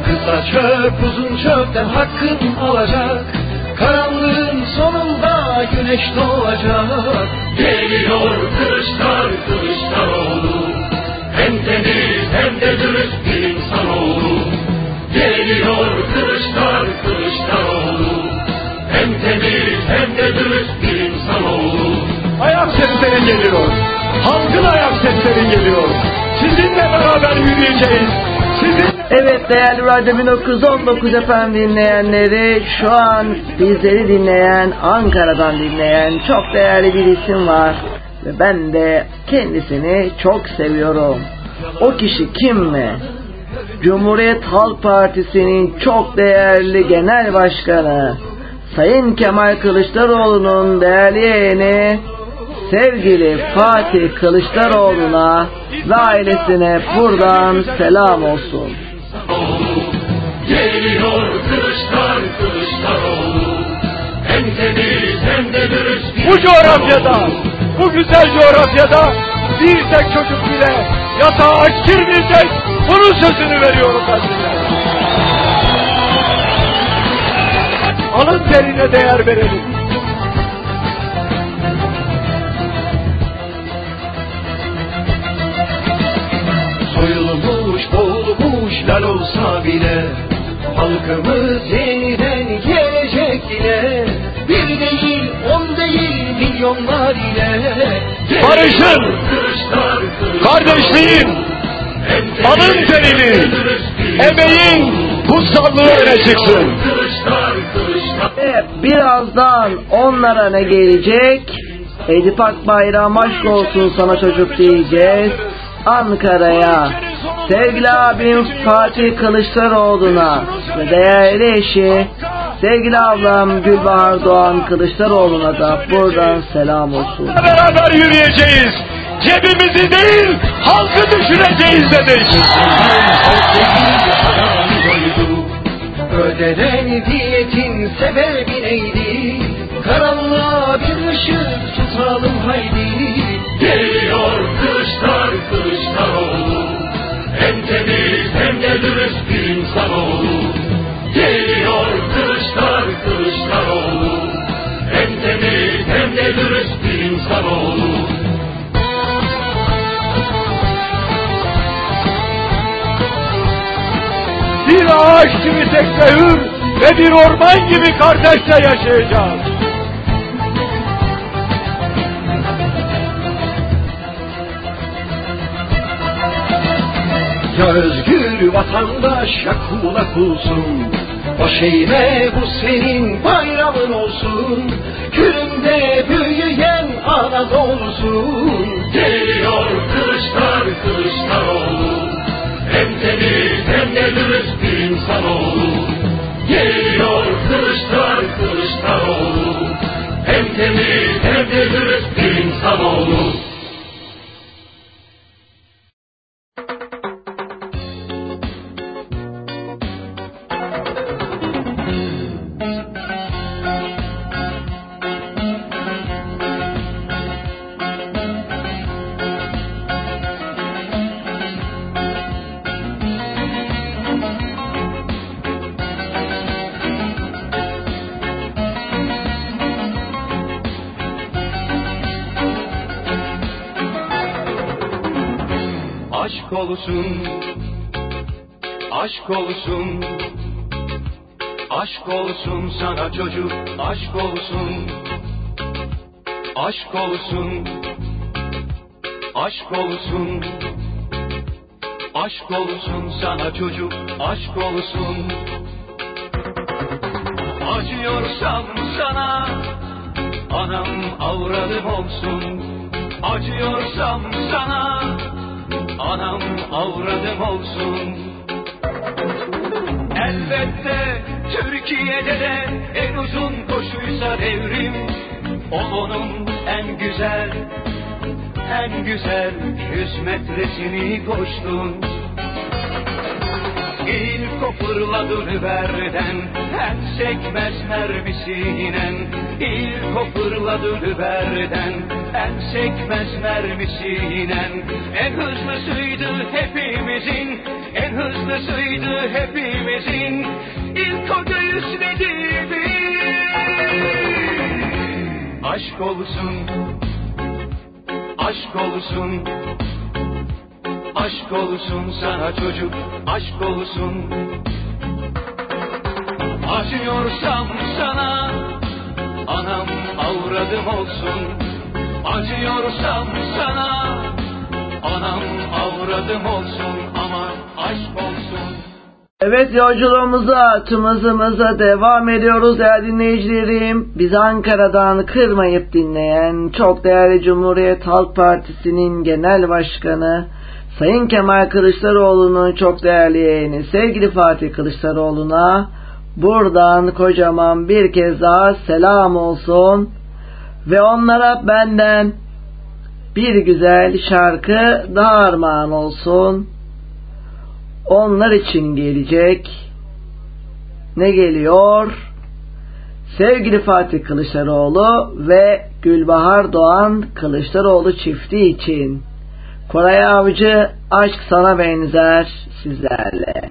Speaker 13: Kısa çöp uzun çöpten hakkın alacak Karanlığın sonunda güneş doğacak. Geliyor kılıçlar Kılıçdaroğlu Hem temiz hem de dürüst bir insanoğlu Geliyor kılıçlar Kılıçdaroğlu Hem temiz hem de dürüst bir insanoğlu
Speaker 14: Ayak sesleri geliyor. Halkın ayak sesleri geliyor. Sizinle beraber yürüyeceğiz.
Speaker 2: Evet değerli Radyo 1919 efendim dinleyenleri şu an bizleri dinleyen Ankara'dan dinleyen çok değerli bir isim var ve ben de kendisini çok seviyorum. O kişi kim mi? Cumhuriyet Halk Partisi'nin çok değerli genel başkanı Sayın Kemal Kılıçdaroğlu'nun değerli yeğeni sevgili Fatih Kılıçdaroğlu'na ve ailesine buradan selam olsun.
Speaker 13: Geliyor kılıçlar Kılıçdaroğlu Hem temiz hem de dürüst bir
Speaker 14: bu coğrafyada, bu güzel coğrafyada bir tek çocuk bile yatağa girmeyecek. Bunun sözünü veriyorum ben size. Alın terine değer verelim.
Speaker 13: Lal olsa bile Halkımız yeniden gelecek yine Bir değil, on değil, milyonlar ile
Speaker 14: Barışın, kardeşliğin, alın terini, emeğin kutsallığı öne çıksın.
Speaker 2: Ve birazdan onlara ne gelecek? Edip Akbayram aşk olsun sana çocuk diyeceğiz. Ankara'ya sevgili abim Fatih Kılıçdaroğlu'na ve değerli eşi sevgili ablam Gülbahar Doğan Kılıçdaroğlu'na da buradan selam olsun.
Speaker 14: Beraber yürüyeceğiz. Cebimizi değil, halkı düşüreceğiz dedik.
Speaker 13: Ödenen diyetin sebebi neydi? Karanlığa bir ışık tutalım haydi. İnsanoğlu. Geliyor kılıçlar Kılıçdaroğlu. Hem temiz hem de dürüst bir insanoğlu.
Speaker 14: Bir ağaç gibi tek ve bir orman gibi kardeşle yaşayacağız.
Speaker 13: Ya özgür vatandaş ya kulak olsun O şeyme bu senin bayramın olsun. Külünde büyüyen Anadolu'sun. Geliyor kılıçlar Kılıçdaroğlu Hem temiz hem de dürüst bir insanoğlu Geliyor kılıçlar Kılıçdaroğlu Hem temiz hem de dürüst bir insanoğlu Aşk olsun, aşk olsun, Aşk olsun sana çocuk, aşk olsun. Aşk olsun. Aşk olsun. Aşk olsun sana çocuk, aşk olsun. Acıyorsam sana, anam avradım olsun. Acıyorsam sana, anam avradım olsun. Elbette Türkiye'de de en uzun koşuysa devrim O onun en güzel, en güzel yüz metresini koştun İlk o fırladı berden en sekmez mermisinen İlk o fırladı berden en sekmez mermisinen En hızlısıydı hepimizin en hızlısıydı hepimizin. İlk o göğüsledi Aşk olsun Aşk olsun Aşk olsun sana çocuk Aşk olsun. Acıyorsam sana Anam avradım olsun. Acıyorsam sana Anam avradım olsun. Ama aşk olsun.
Speaker 2: Evet yolculuğumuza, tüm hızımıza devam ediyoruz değerli dinleyicilerim. Bizi Ankara'dan kırmayıp dinleyen çok değerli Cumhuriyet Halk Partisi'nin genel başkanı Sayın Kemal Kılıçdaroğlu'nun çok değerli yeğeni sevgili Fatih Kılıçdaroğlu'na buradan kocaman bir kez daha selam olsun ve onlara benden bir güzel şarkı daha armağan olsun. Onlar için gelecek. Ne geliyor? Sevgili Fatih Kılıçdaroğlu ve Gülbahar Doğan Kılıçdaroğlu çifti için. Koray Avcı Aşk Sana Benzer sizlerle.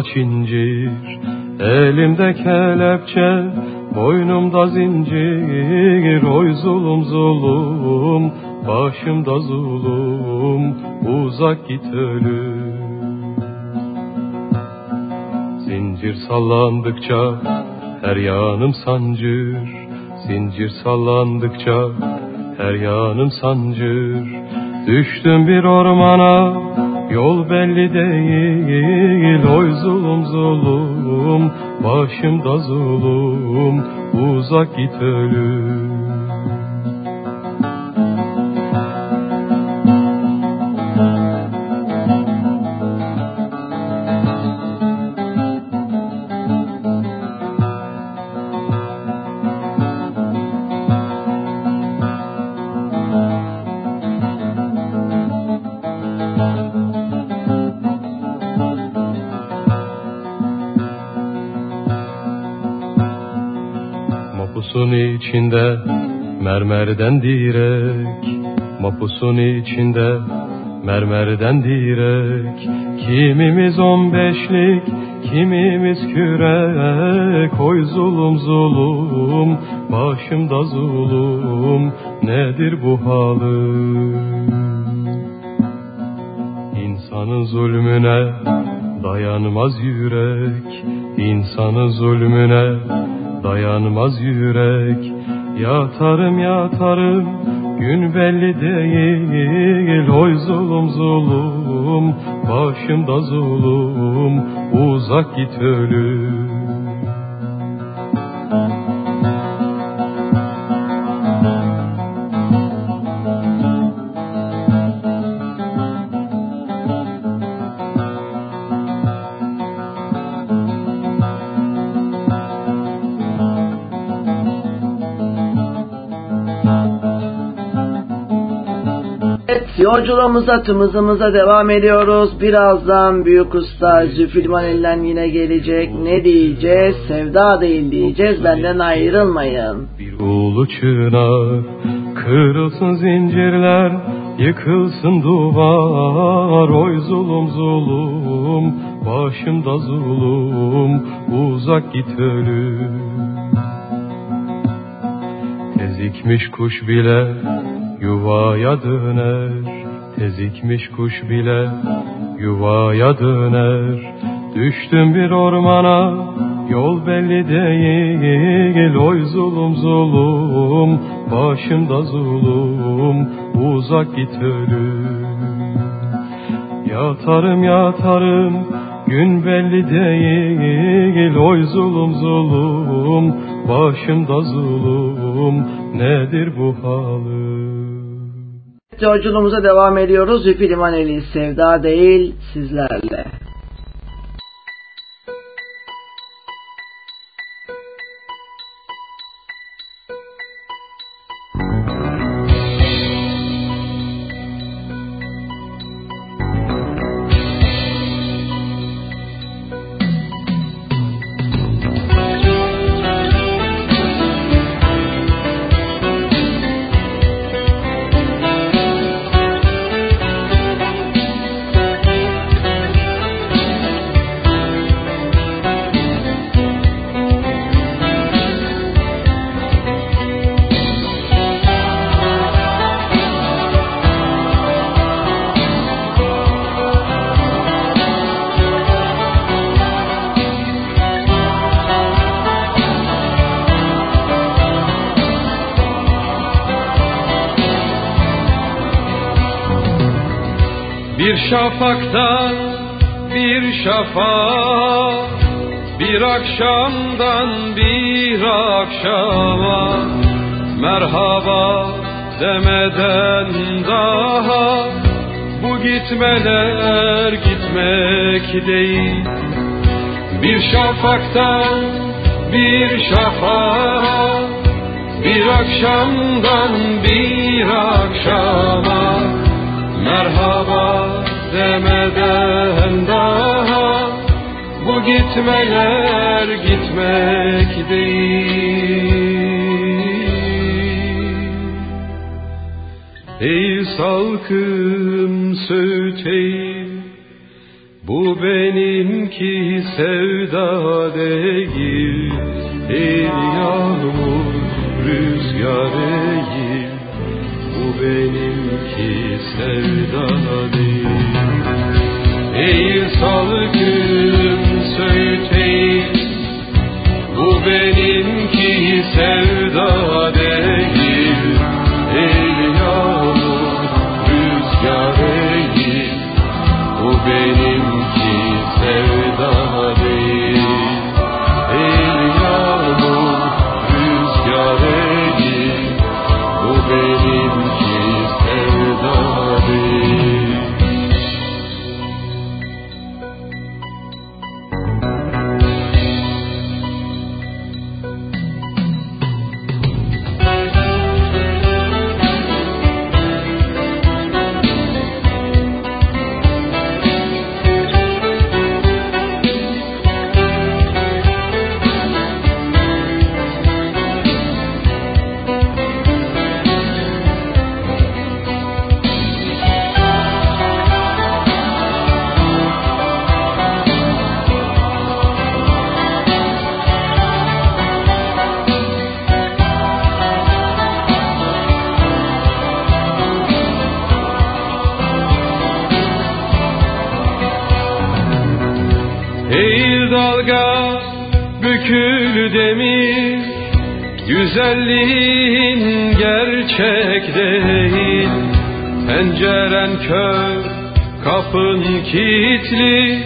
Speaker 15: Üç ağaç incir Elimde kelepçe boynumda zincir Oy zulüm zulüm başımda zulüm Uzak git ölüm Zincir sallandıkça her yanım sancır Zincir sallandıkça her yanım sancır. Düştüm bir ormana yol belli değil zulüm başımda zulüm Uzak git ölüm mermerden direk Mapusun içinde. Mermerden direk Kimimiz on beşlik kimimiz kürek. Oy zulüm zulüm başımda zulüm. Nedir bu halim İnsanın zulmüne dayanmaz yürek. İnsanın zulmüne dayanmaz yürek Yatarım yatarım gün belli değil. Oy zulüm zulüm başımda zulüm. Uzak git ölüm
Speaker 2: yolculuğumuza tımızımıza devam ediyoruz. Birazdan Büyük Usta Züfilman Elden yine gelecek. Ne diyeceğiz? Sevda değil diyeceğiz. Benden ayrılmayın.
Speaker 15: Ulu çınar Kırılsın zincirler Yıkılsın duvar Oy zulüm zulüm Başımda zulüm Uzak git ölüm Tezikmiş kuş bile Yuvaya döner Tezikmiş kuş bile Yuvaya döner. Düştüm bir ormana Yol belli değil. Oy zulüm zulüm Başımda zulüm. Uzak git ölüm. Yatarım yatarım Gün belli değil. Oy zulüm zulüm Başımda zulüm. Nedir bu halim
Speaker 2: Yolculuğumuza devam ediyoruz. Züfilman Eli Sevda değil sizlerle.
Speaker 15: Şafaktan bir şafağa Bir akşamdan bir akşama. Merhaba demeden daha Bu gitmeler gitmek değil. Bir şafaktan bir şafağa Bir akşamdan bir akşama. Merhaba demeden daha Bu gitmeler gitmek değil. Ey salkım söğüteyim Bu benimki sevda değil. Ey yağmur rüzgar değil Bu benimki sevda değil Bu kilitli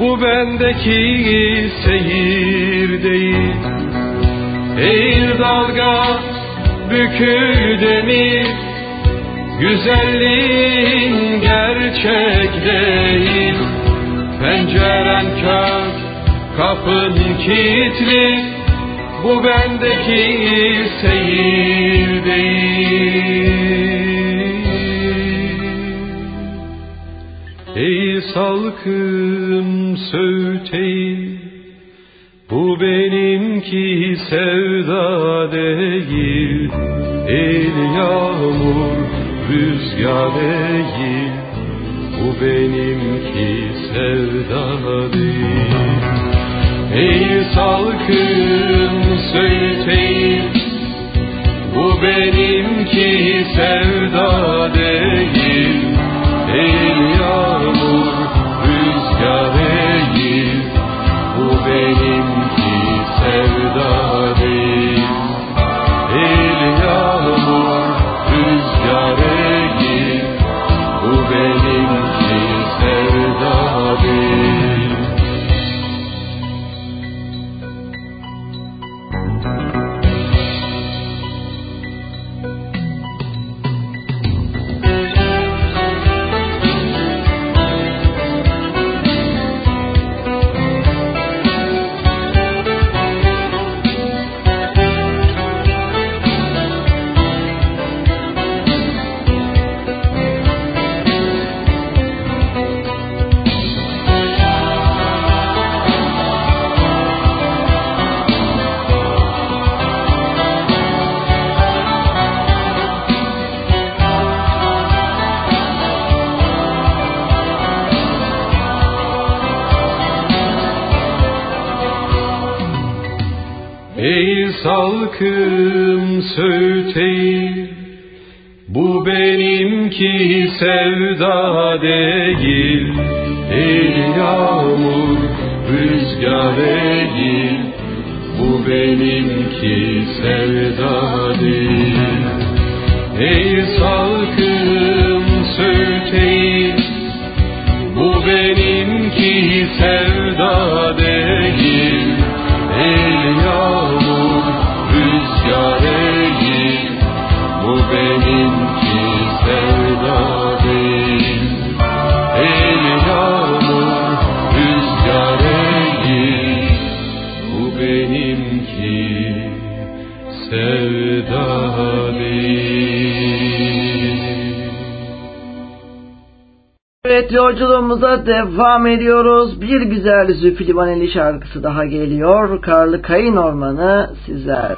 Speaker 15: Bu bendeki seyir değil. Eğil dalga bükül demir Güzelliğin gerçek değil. Penceren kör, kapın kilitli Bu bendeki seyir değil salkım söğüteyim. Bu benimki sevda değil El yağmur rüzgar değil. Bu benimki sevda değil. Ey salkım söğüteyim. Bu benimki sevda değil rüzgar sevda değil Ey yağmur rüzgar değil. Bu benimki sevda
Speaker 2: devam ediyoruz. Bir güzel Zülfü Livaneli şarkısı daha geliyor. Karlı Kayın Ormanı
Speaker 15: sizler.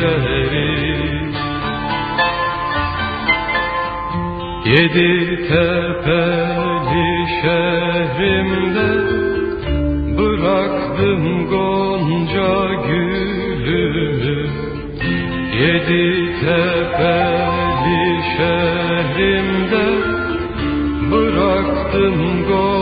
Speaker 15: gölleri. Yedi tepeli şehrimde Bıraktım gonca gülümü. Yedi tepeli şehrimde Bıraktım gonca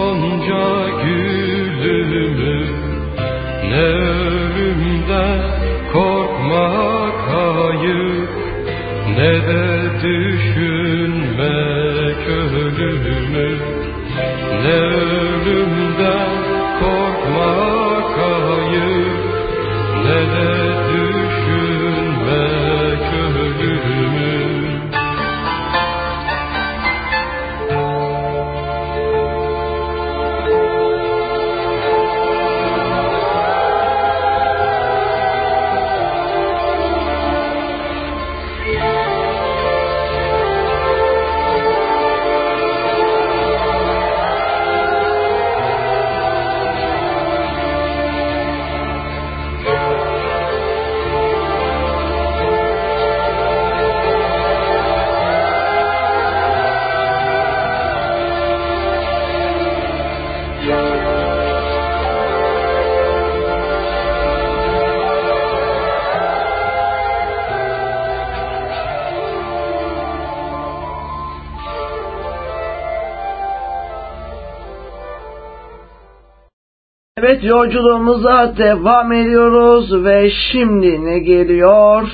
Speaker 4: Evet yolculuğumuza devam ediyoruz ve şimdi ne geliyor?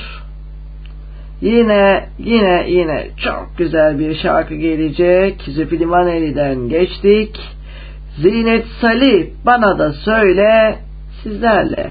Speaker 4: Yine yine yine çok güzel bir şarkı gelecek. Züfü Livaneli'den geçtik. Zinet Salih bana da söyle sizlerle.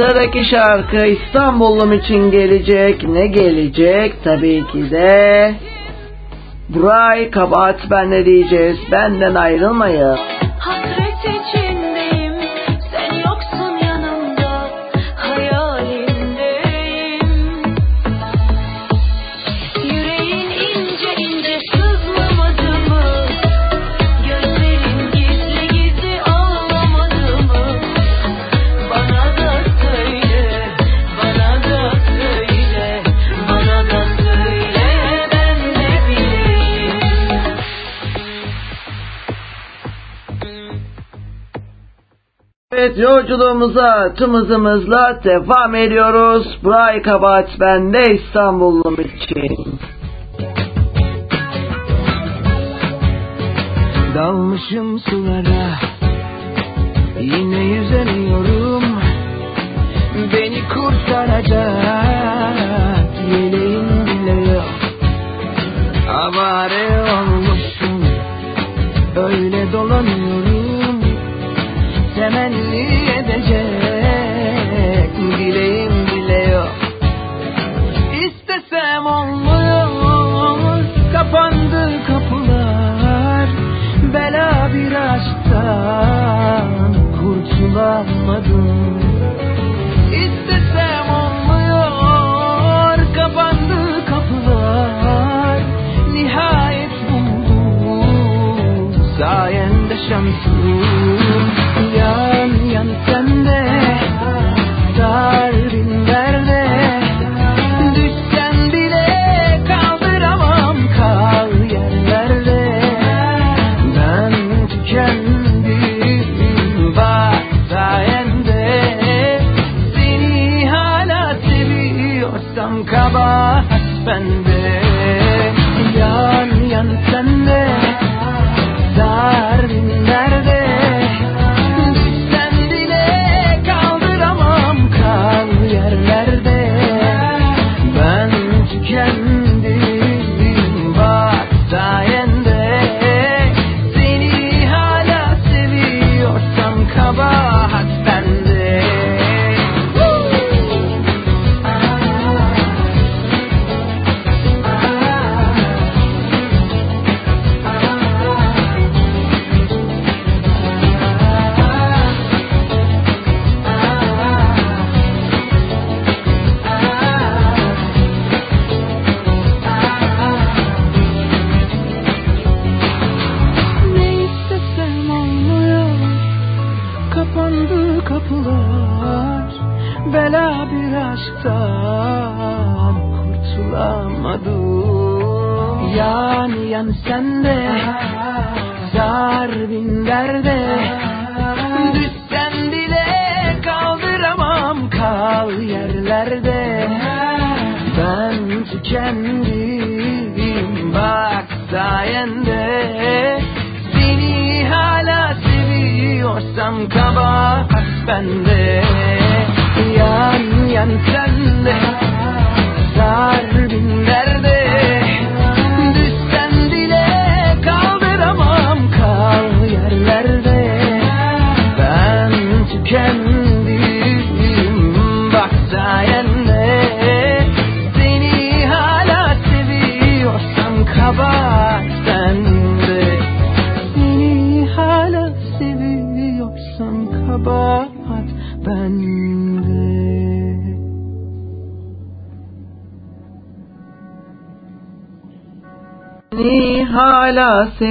Speaker 4: Sıradaki şarkı İstanbul'um için gelecek. Ne gelecek? Tabii ki de Buray kabahat bende diyeceğiz. Benden ayrılmayın. Evet yolculuğumuza tüm hızımızla devam ediyoruz. Buray kabahat bende İstanbul'um için.
Speaker 16: Dalmışım sulara Yine yüzemiyorum Beni kurtaracak Yeleğim bile yok Avare olmuşum Öyle dolanıyorum bulamadım İstesem olmuyor kapandı kapılar. Nihayet buldum sayende şansım.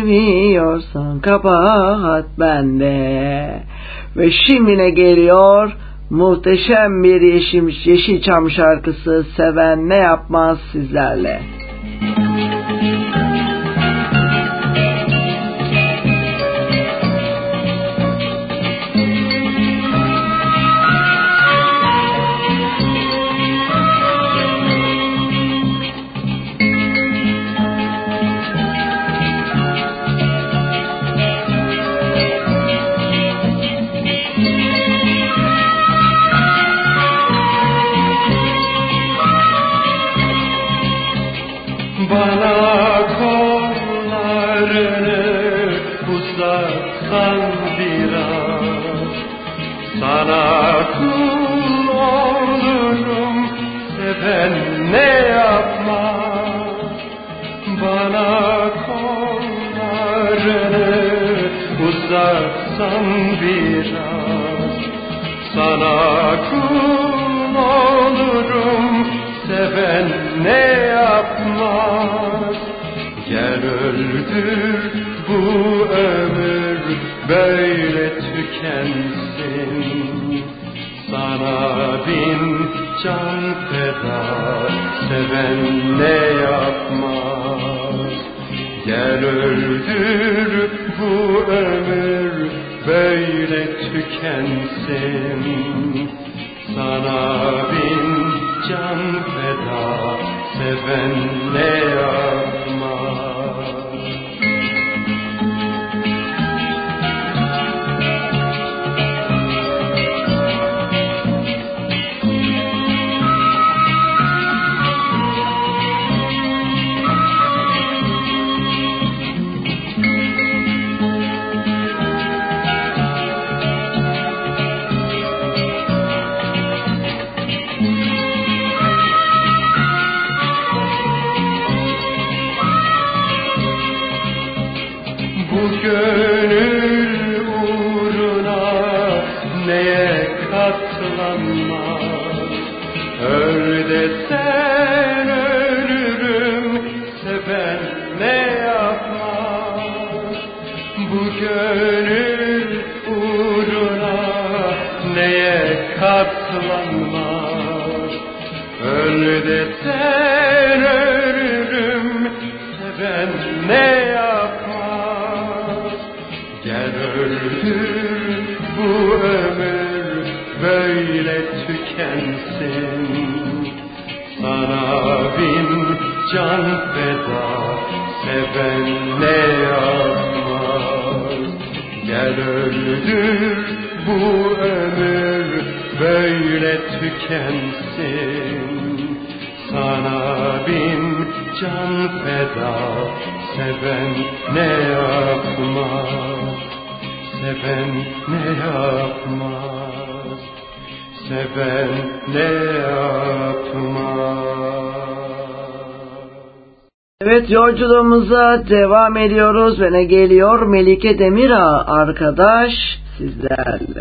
Speaker 15: seviyorsan kabahat bende. Ve şimdine geliyor muhteşem bir yeşil, yeşil çam şarkısı seven ne yapmaz sizlerle.
Speaker 4: yolculuğumuza devam ediyoruz ve ne geliyor Melike Demira arkadaş sizlerle.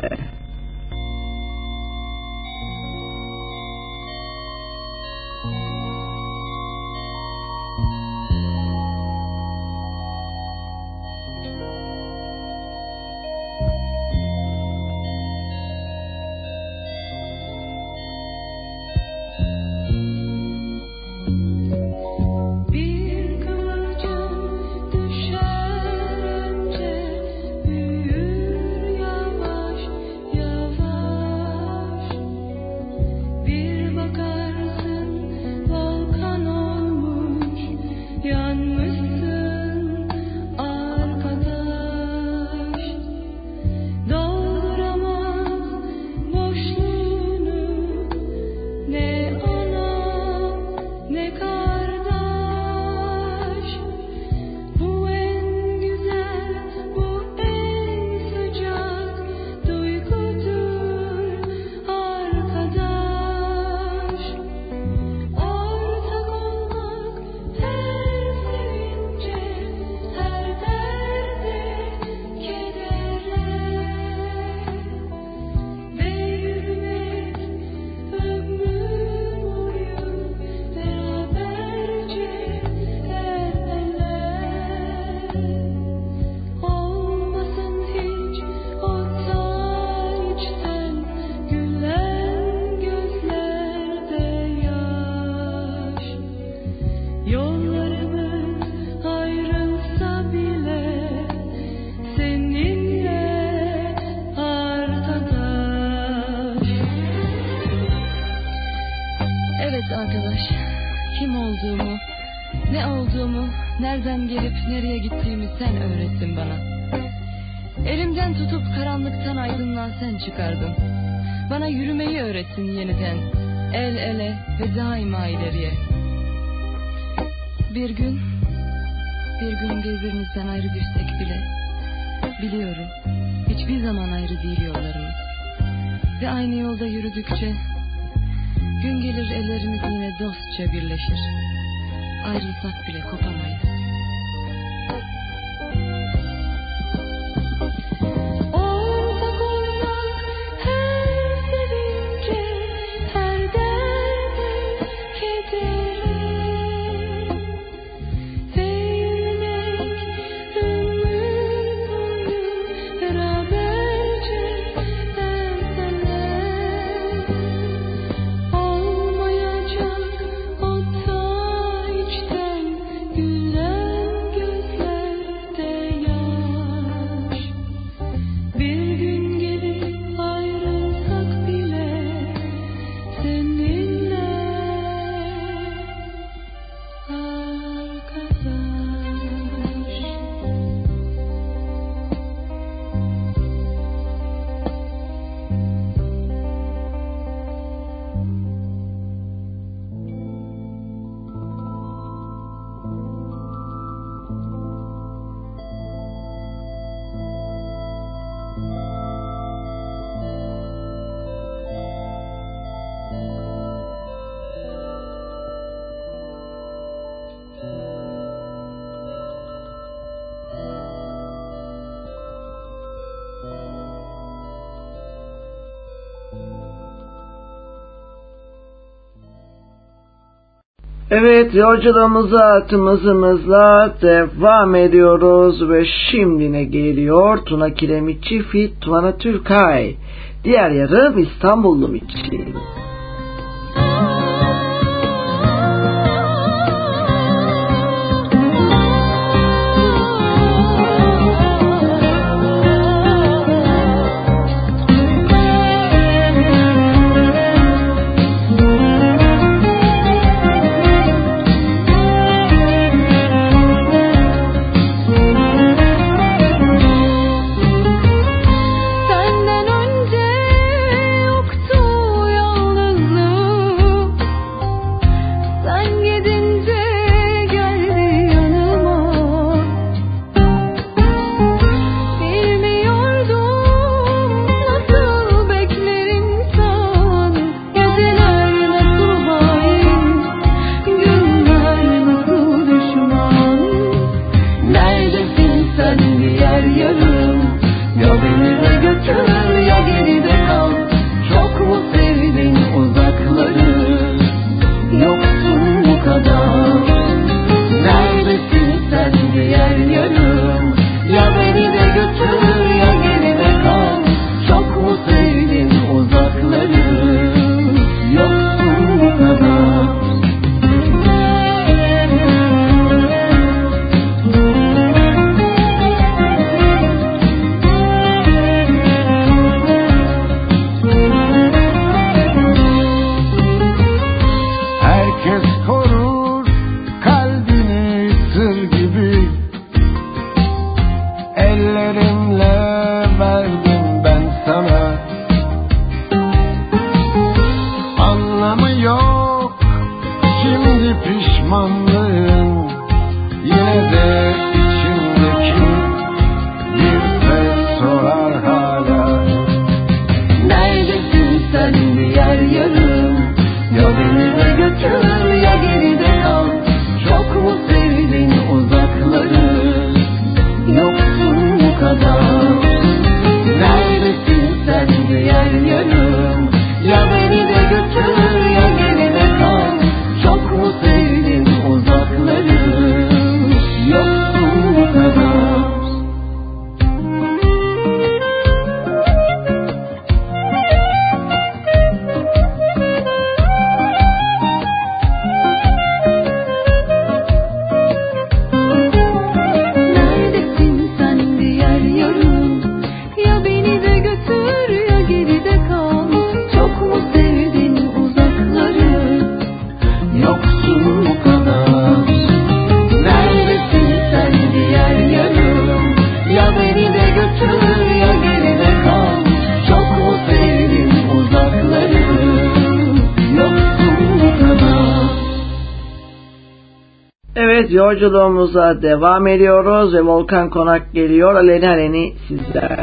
Speaker 17: Evet
Speaker 4: yolculuğumuza tımızımızla devam ediyoruz ve şimdi ne geliyor? Tuna Kiremitçi Fit Tuna Türkay. Diğer yarım
Speaker 2: İstanbullu Mitçi. Yolculuğumuza devam ediyoruz ve Volkan Konak geliyor. Aleni Aleni sizlerle.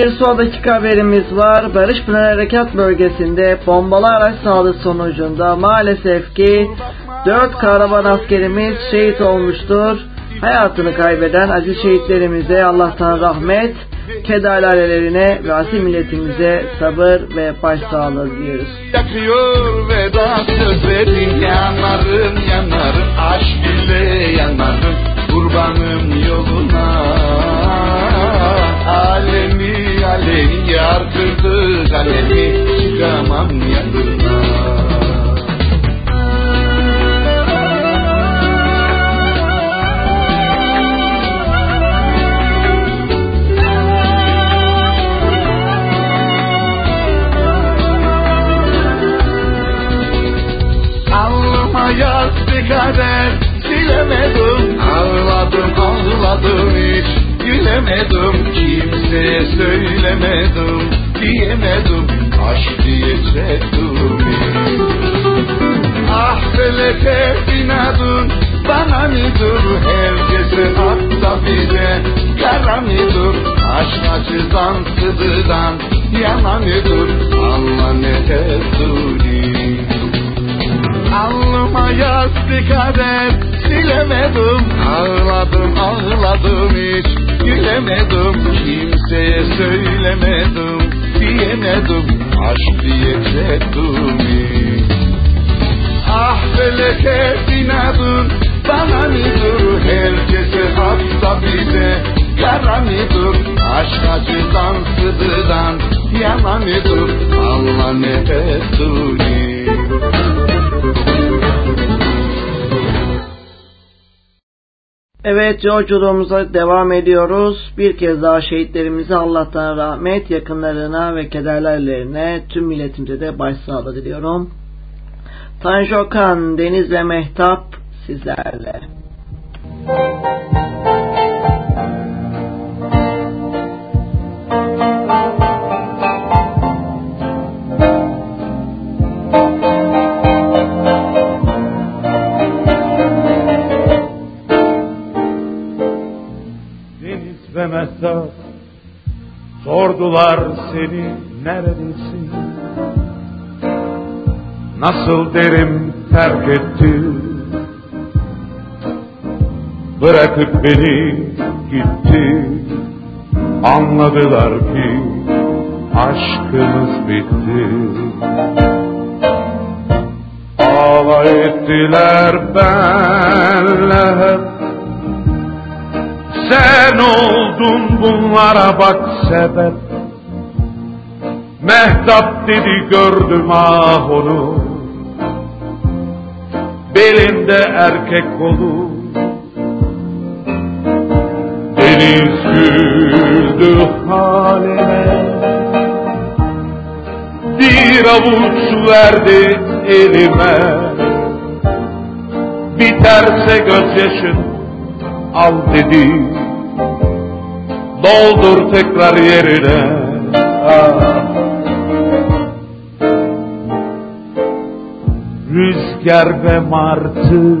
Speaker 2: Bir son dakika haberimiz var. Barış Pınar Harekat Bölgesi'nde bombalı araç saldırısı sonucunda maalesef ki 4 kahraman askerimiz şehit olmuştur. Hayatını kaybeden aziz şehitlerimize Allah'tan rahmet, keder ailelerine ve asil milletimize sabır ve başsağlığı diliyoruz.
Speaker 18: Yakıyor veda sözlerin yanarım yanarım aşk ile yanarım kurbanım yoluna alemi alemi yardırdı kalemi çıkamam yanına
Speaker 2: Evet yolculuğumuza devam ediyoruz. Bir kez daha şehitlerimize Allah'tan rahmet, yakınlarına ve kederlerlerine tüm milletimize de başsağlığı diliyorum. Tanju Okan, Deniz ve Mehtap sizlerle.
Speaker 1: Deniz Mehtap sordular seni neredesin? Nasıl derim terk etti? Bırakıp beni gitti. Anladılar ki aşkımız bitti. Alay ettiler benle hep
Speaker 19: Sen oldun bunlara bak sebep. Mehtap dedi gördüm ah onu. Belinde erkek kolu. Deniz güldü halime. Bir avuç verdi elime. Biterse gözyaşın al dedi Doldur tekrar yerine. Rüzgar ve martı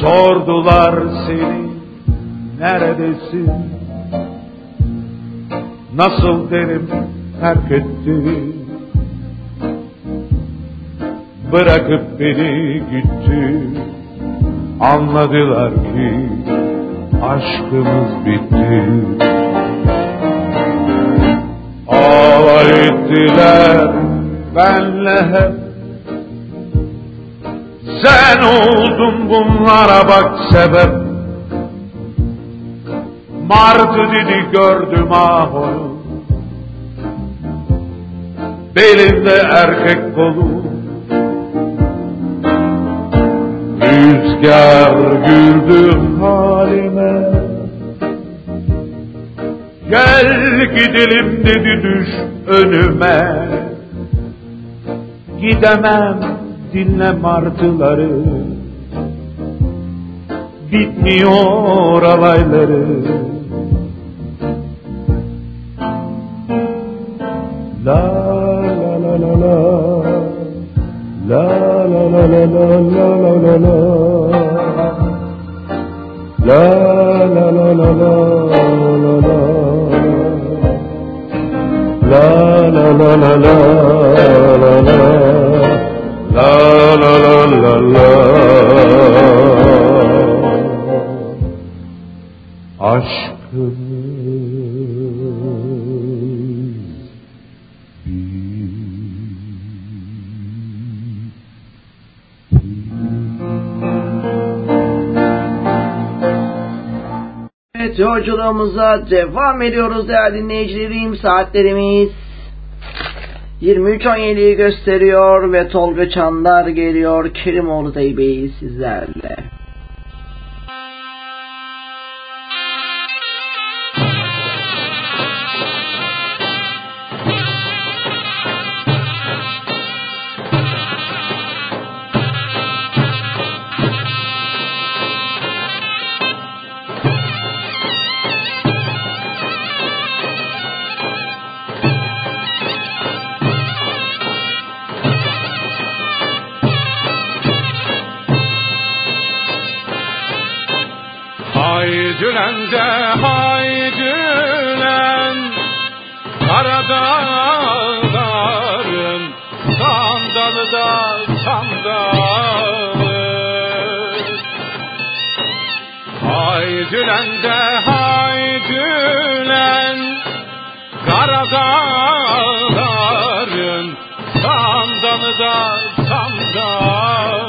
Speaker 19: sordular seni neredesin? Nasıl derim terk etti Bırakıp beni gitti Anladılar ki aşkımız bitti. Alay ettiler benle hep. Sen oldun bunlara bak sebep. Martı dedi gördüm ah onu Belinde erkek kolu. Rüzgar güldü halime Gel gidelim dedi düş önüme. Gidemem dinle martıları. Bitmiyor alayları. La la la la la. La la la la la la la la la La la la la la la la La la la la la la la La la la la la Aşkımız
Speaker 2: yolculuğumuza devam ediyoruz değerli dinleyicilerim. Saatlerimiz 23.17'yi gösteriyor ve Tolga Çandar geliyor. Kerimoğlu Bey sizlerle.
Speaker 19: Sandalı Haydülen de haydülen Karadağların sandalı da sandalı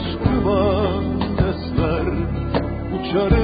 Speaker 3: gitmesin aşkıma sesler Uçarım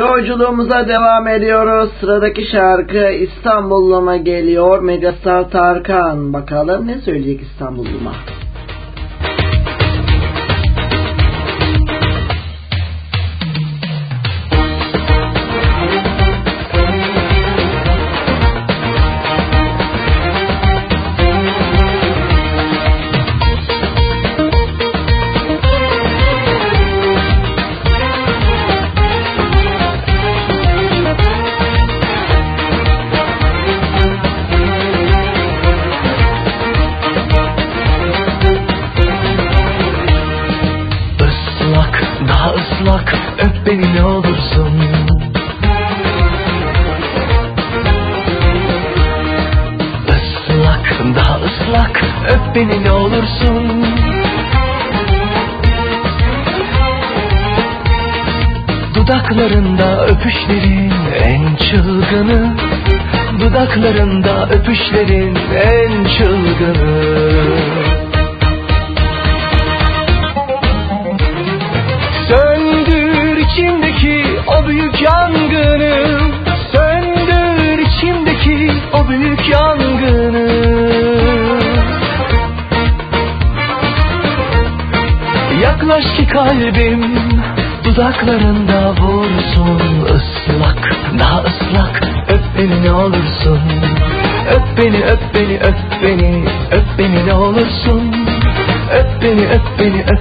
Speaker 2: Yolculuğumuza devam ediyoruz. Sıradaki şarkı İstanbul'uma geliyor. Megastar Tarkan. Bakalım ne söyleyecek
Speaker 20: dudaklarında vursun ıslak daha ıslak. Öp beni ne olursun öp beni öp beni öp beni öp beni ne olursun. Öp beni öp beni öp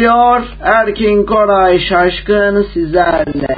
Speaker 2: geliyor. Erkin Koray Şaşkın sizlerle.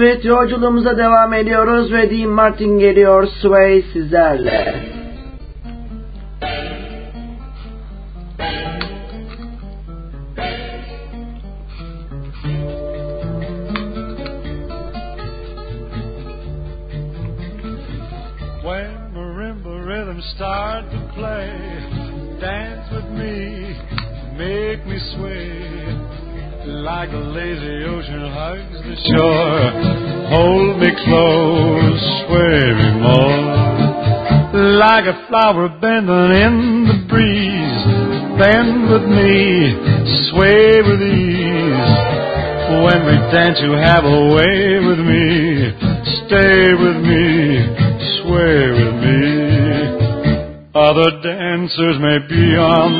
Speaker 2: Evet yolculuğumuza devam ediyoruz ve Dean Martin geliyor Sway sizlerle.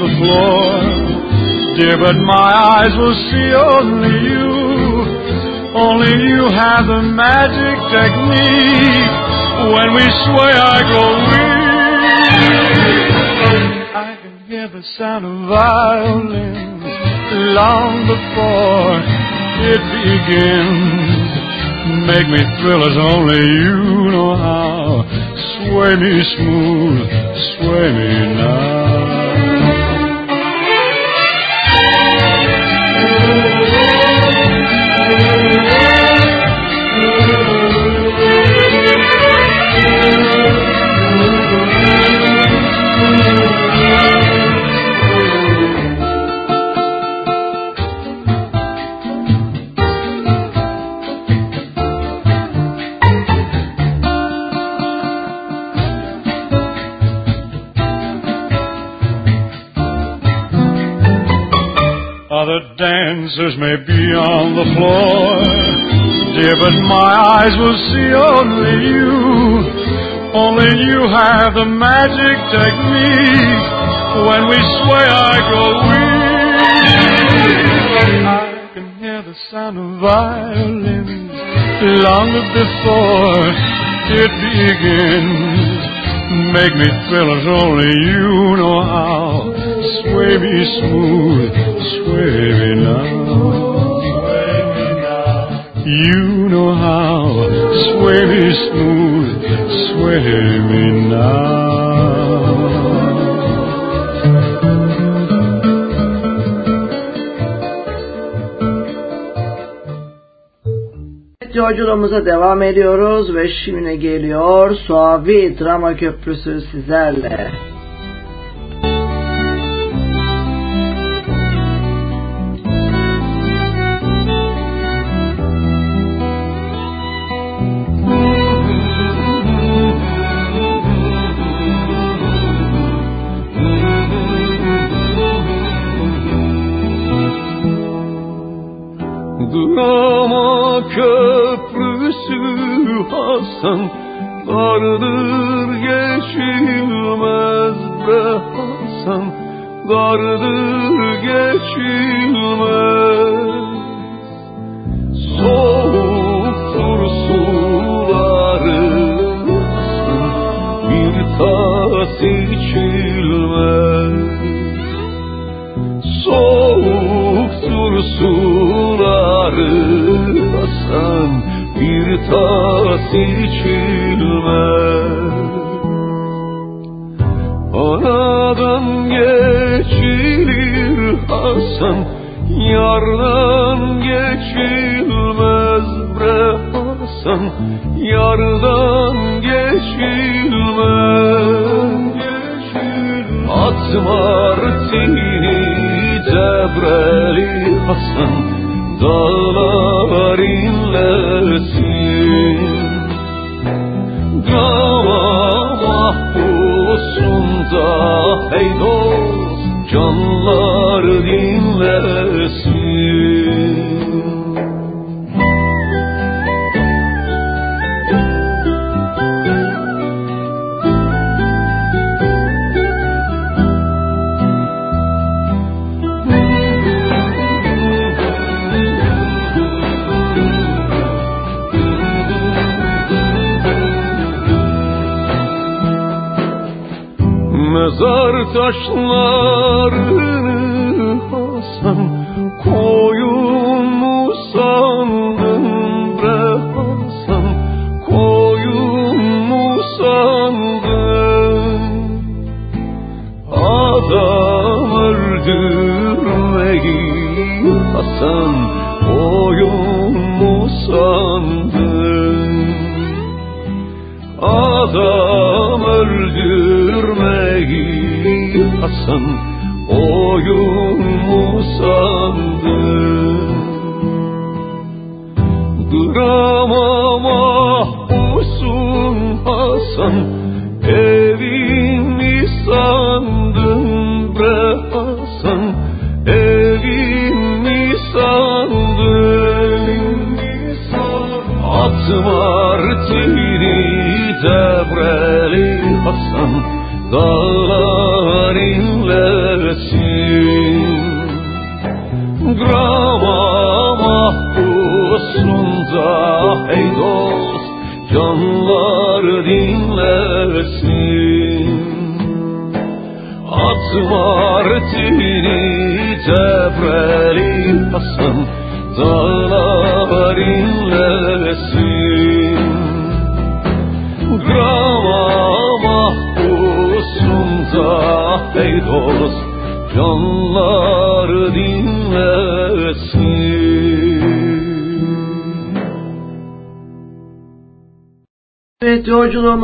Speaker 21: The floor, dear, but my eyes will see only you. Only you have the magic technique. When we sway, I grow weak. I can hear the sound of violins long before it begins. Make me thrill as only you know how. Sway me smooth, sway me now. dancers may be on the floor, dear, but my eyes will see only you. Only you have the magic technique. When we sway, I go weak. I can hear the sound of violins long before it begins. Make me feel as only you know how. sway me smooth, sway me now. You know how, sway me smooth, sway me now.
Speaker 3: yolculuğumuza devam ediyoruz ve şimdi geliyor Suavi Drama Köprüsü sizlerle.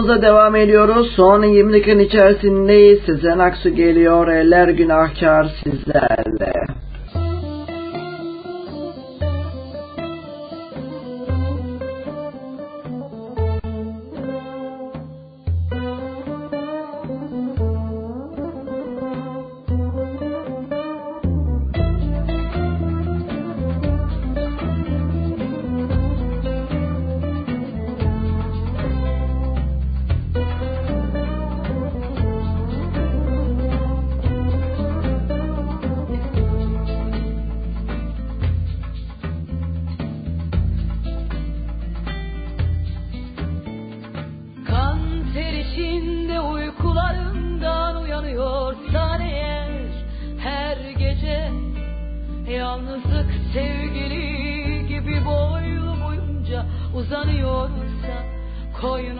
Speaker 3: konumuza devam ediyoruz. Son 20 dakikanın içerisindeyiz. Sezen Aksu geliyor. Eller günahkar.
Speaker 22: koyun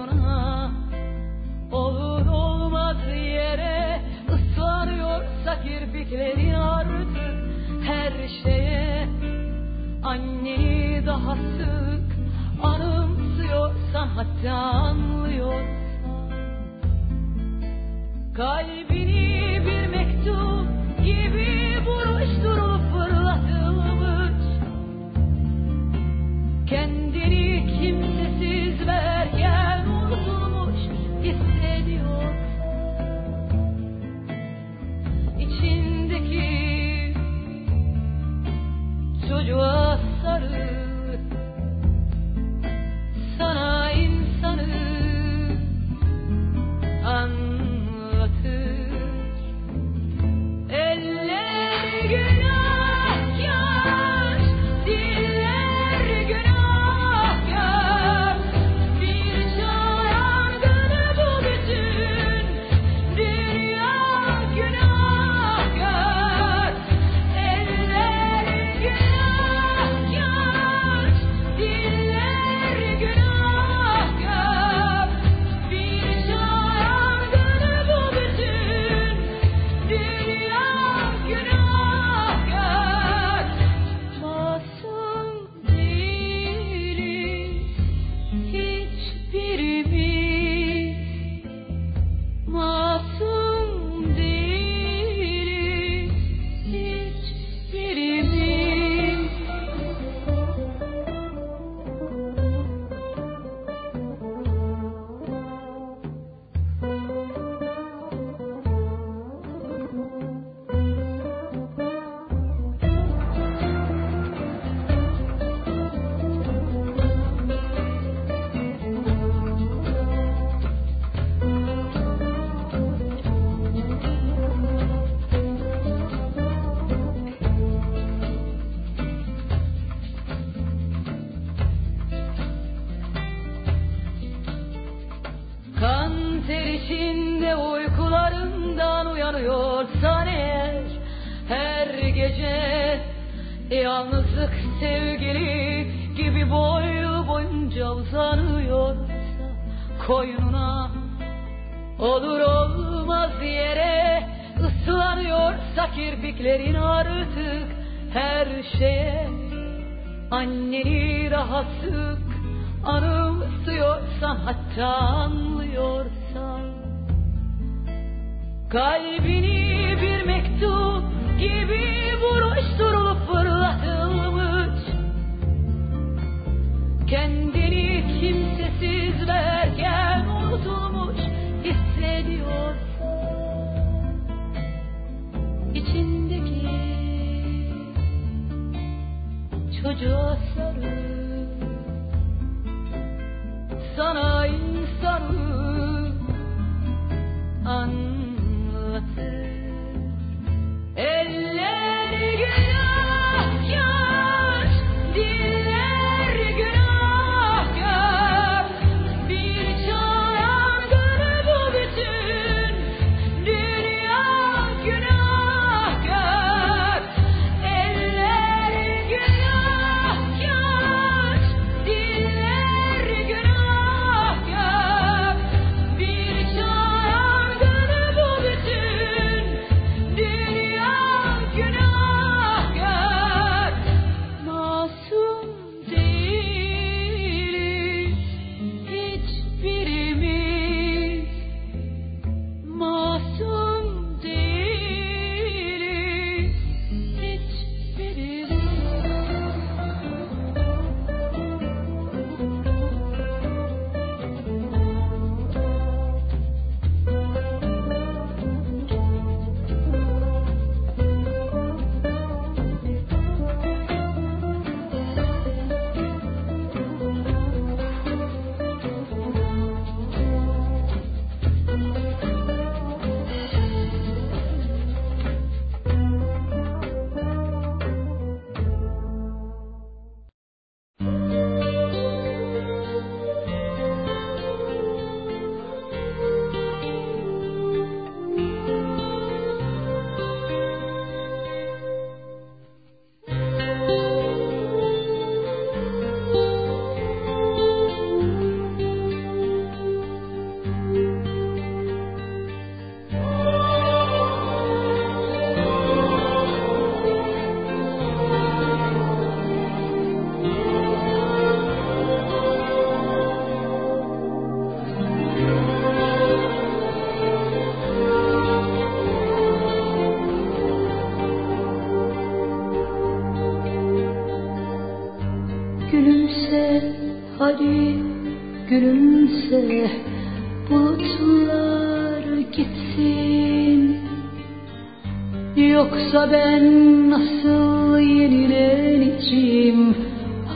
Speaker 22: Yoksa ben nasıl yenileneceğim?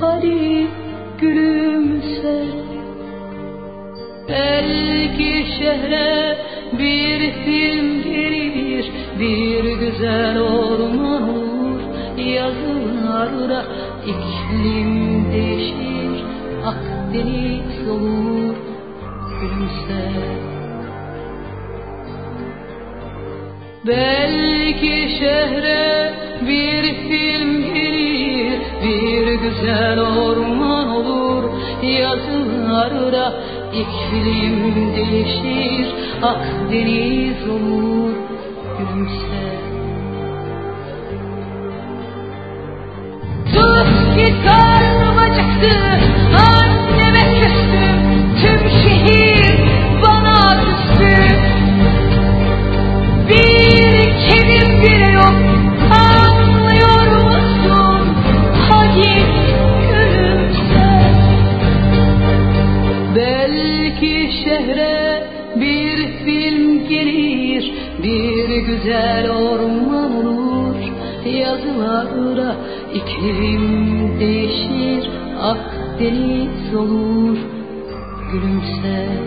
Speaker 22: Hadi gülümse. Belki şehre bir film gelir, bir güzel orman olur. Yazılarda iklim değişir, Akdeniz olur. Gülümse. Belki yollarda iklim değişir. Ah Akdeniz umur Evim değişir,
Speaker 4: ah deniz
Speaker 2: olur, gülümser.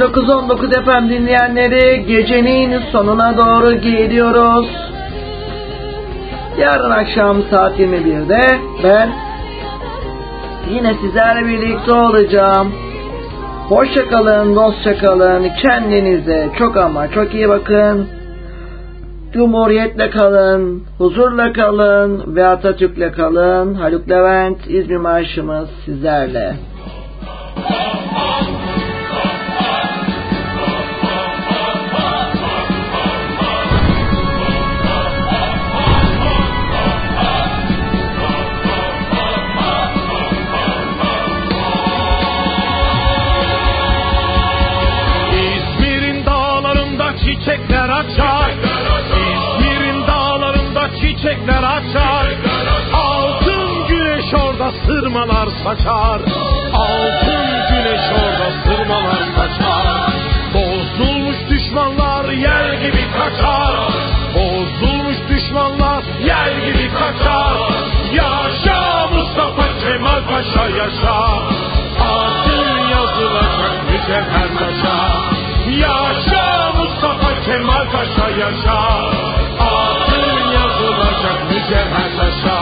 Speaker 2: 89.19 FM dinleyenleri gecenin sonuna doğru geliyoruz. Yarın akşam saat 21'de ben yine sizlerle birlikte olacağım. Hoşçakalın, dostçakalın, kendinize çok ama çok iyi bakın. Cumhuriyetle kalın, huzurla kalın ve Atatürk'le kalın. Haluk Levent, İzmir Marşımız sizlerle.
Speaker 1: Sırmalar saçar. Altın güneş orada sırmalar saçar. Bozulmuş düşmanlar yer gibi kaçar. Bozulmuş düşmanlar yer gibi kaçar. Yaşa Mustafa Kemal Paşa yaşa. Adın yazılacak mücevher taşa. Yaşa Mustafa Kemal Paşa yaşa. Adın yazılacak mücevher taşa.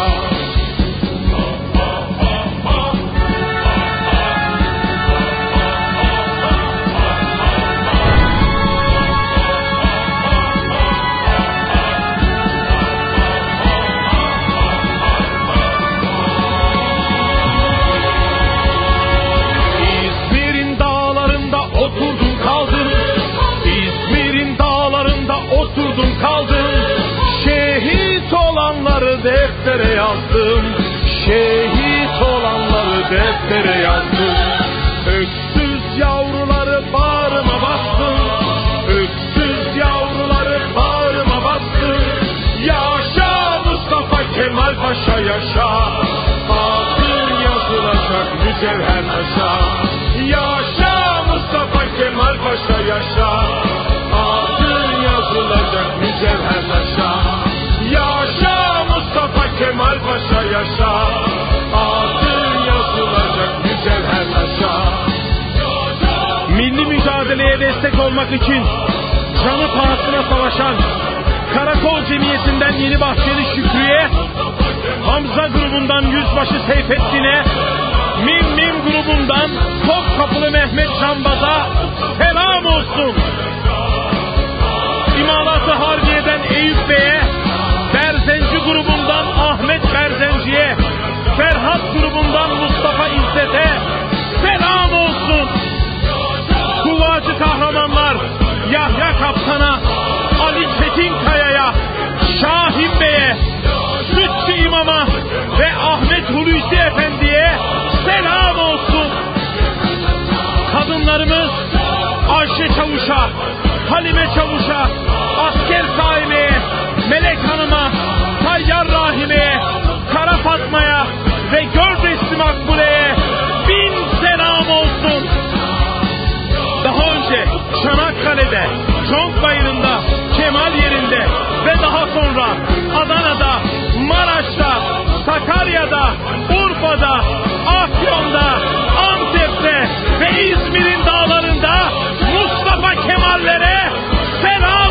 Speaker 1: Deftere yazdım. Öksüz yavruları bağrıma bastım. Öksüz yavruları bağrıma bastım. Yaşa Mustafa Kemal Paşa yaşa. Adın yazılacak mücevher taşa. Yaşa Mustafa Kemal Paşa yaşa. Adın yazılacak mücevher taşa. Yaşa Mustafa Kemal Paşa yaşa. Mücadeleye destek olmak için canı pahasına savaşan Karakol Cemiyeti'nden Yeni Bahçeli Şükrü'ye, Hamza grubundan Yüzbaşı Seyfettin'e, Mim Mim grubundan Topkapılı Mehmet Cambaz'a selam olsun. İmalatı Harbiye'den Eyüp Bey'e, Berzenci grubundan Ahmet Berzenci'ye, Ferhat grubundan Mustafa İzzet'e selam olsun. Kuvacı kahramanlar Yahya Kaptan'a, Ali Çetinkaya'ya, Şahin Bey'e, Sütçü İmam'a ve Ahmet Hulusi Efendi'ye selam olsun. Kadınlarımız Ayşe Çavuş'a, Halime Çavuş'a, Asker Saime'ye, Melek Hanım'a, Tayyar Rahime'ye, Kara Fatma'ya ve Çanakkale'de, Conk Bayırı'nda, Kemal yerinde ve daha sonra Adana'da, Maraş'ta, Sakarya'da, Urfa'da, Afyon'da, Antep'te ve İzmir'in dağlarında Mustafa Kemal'lere selam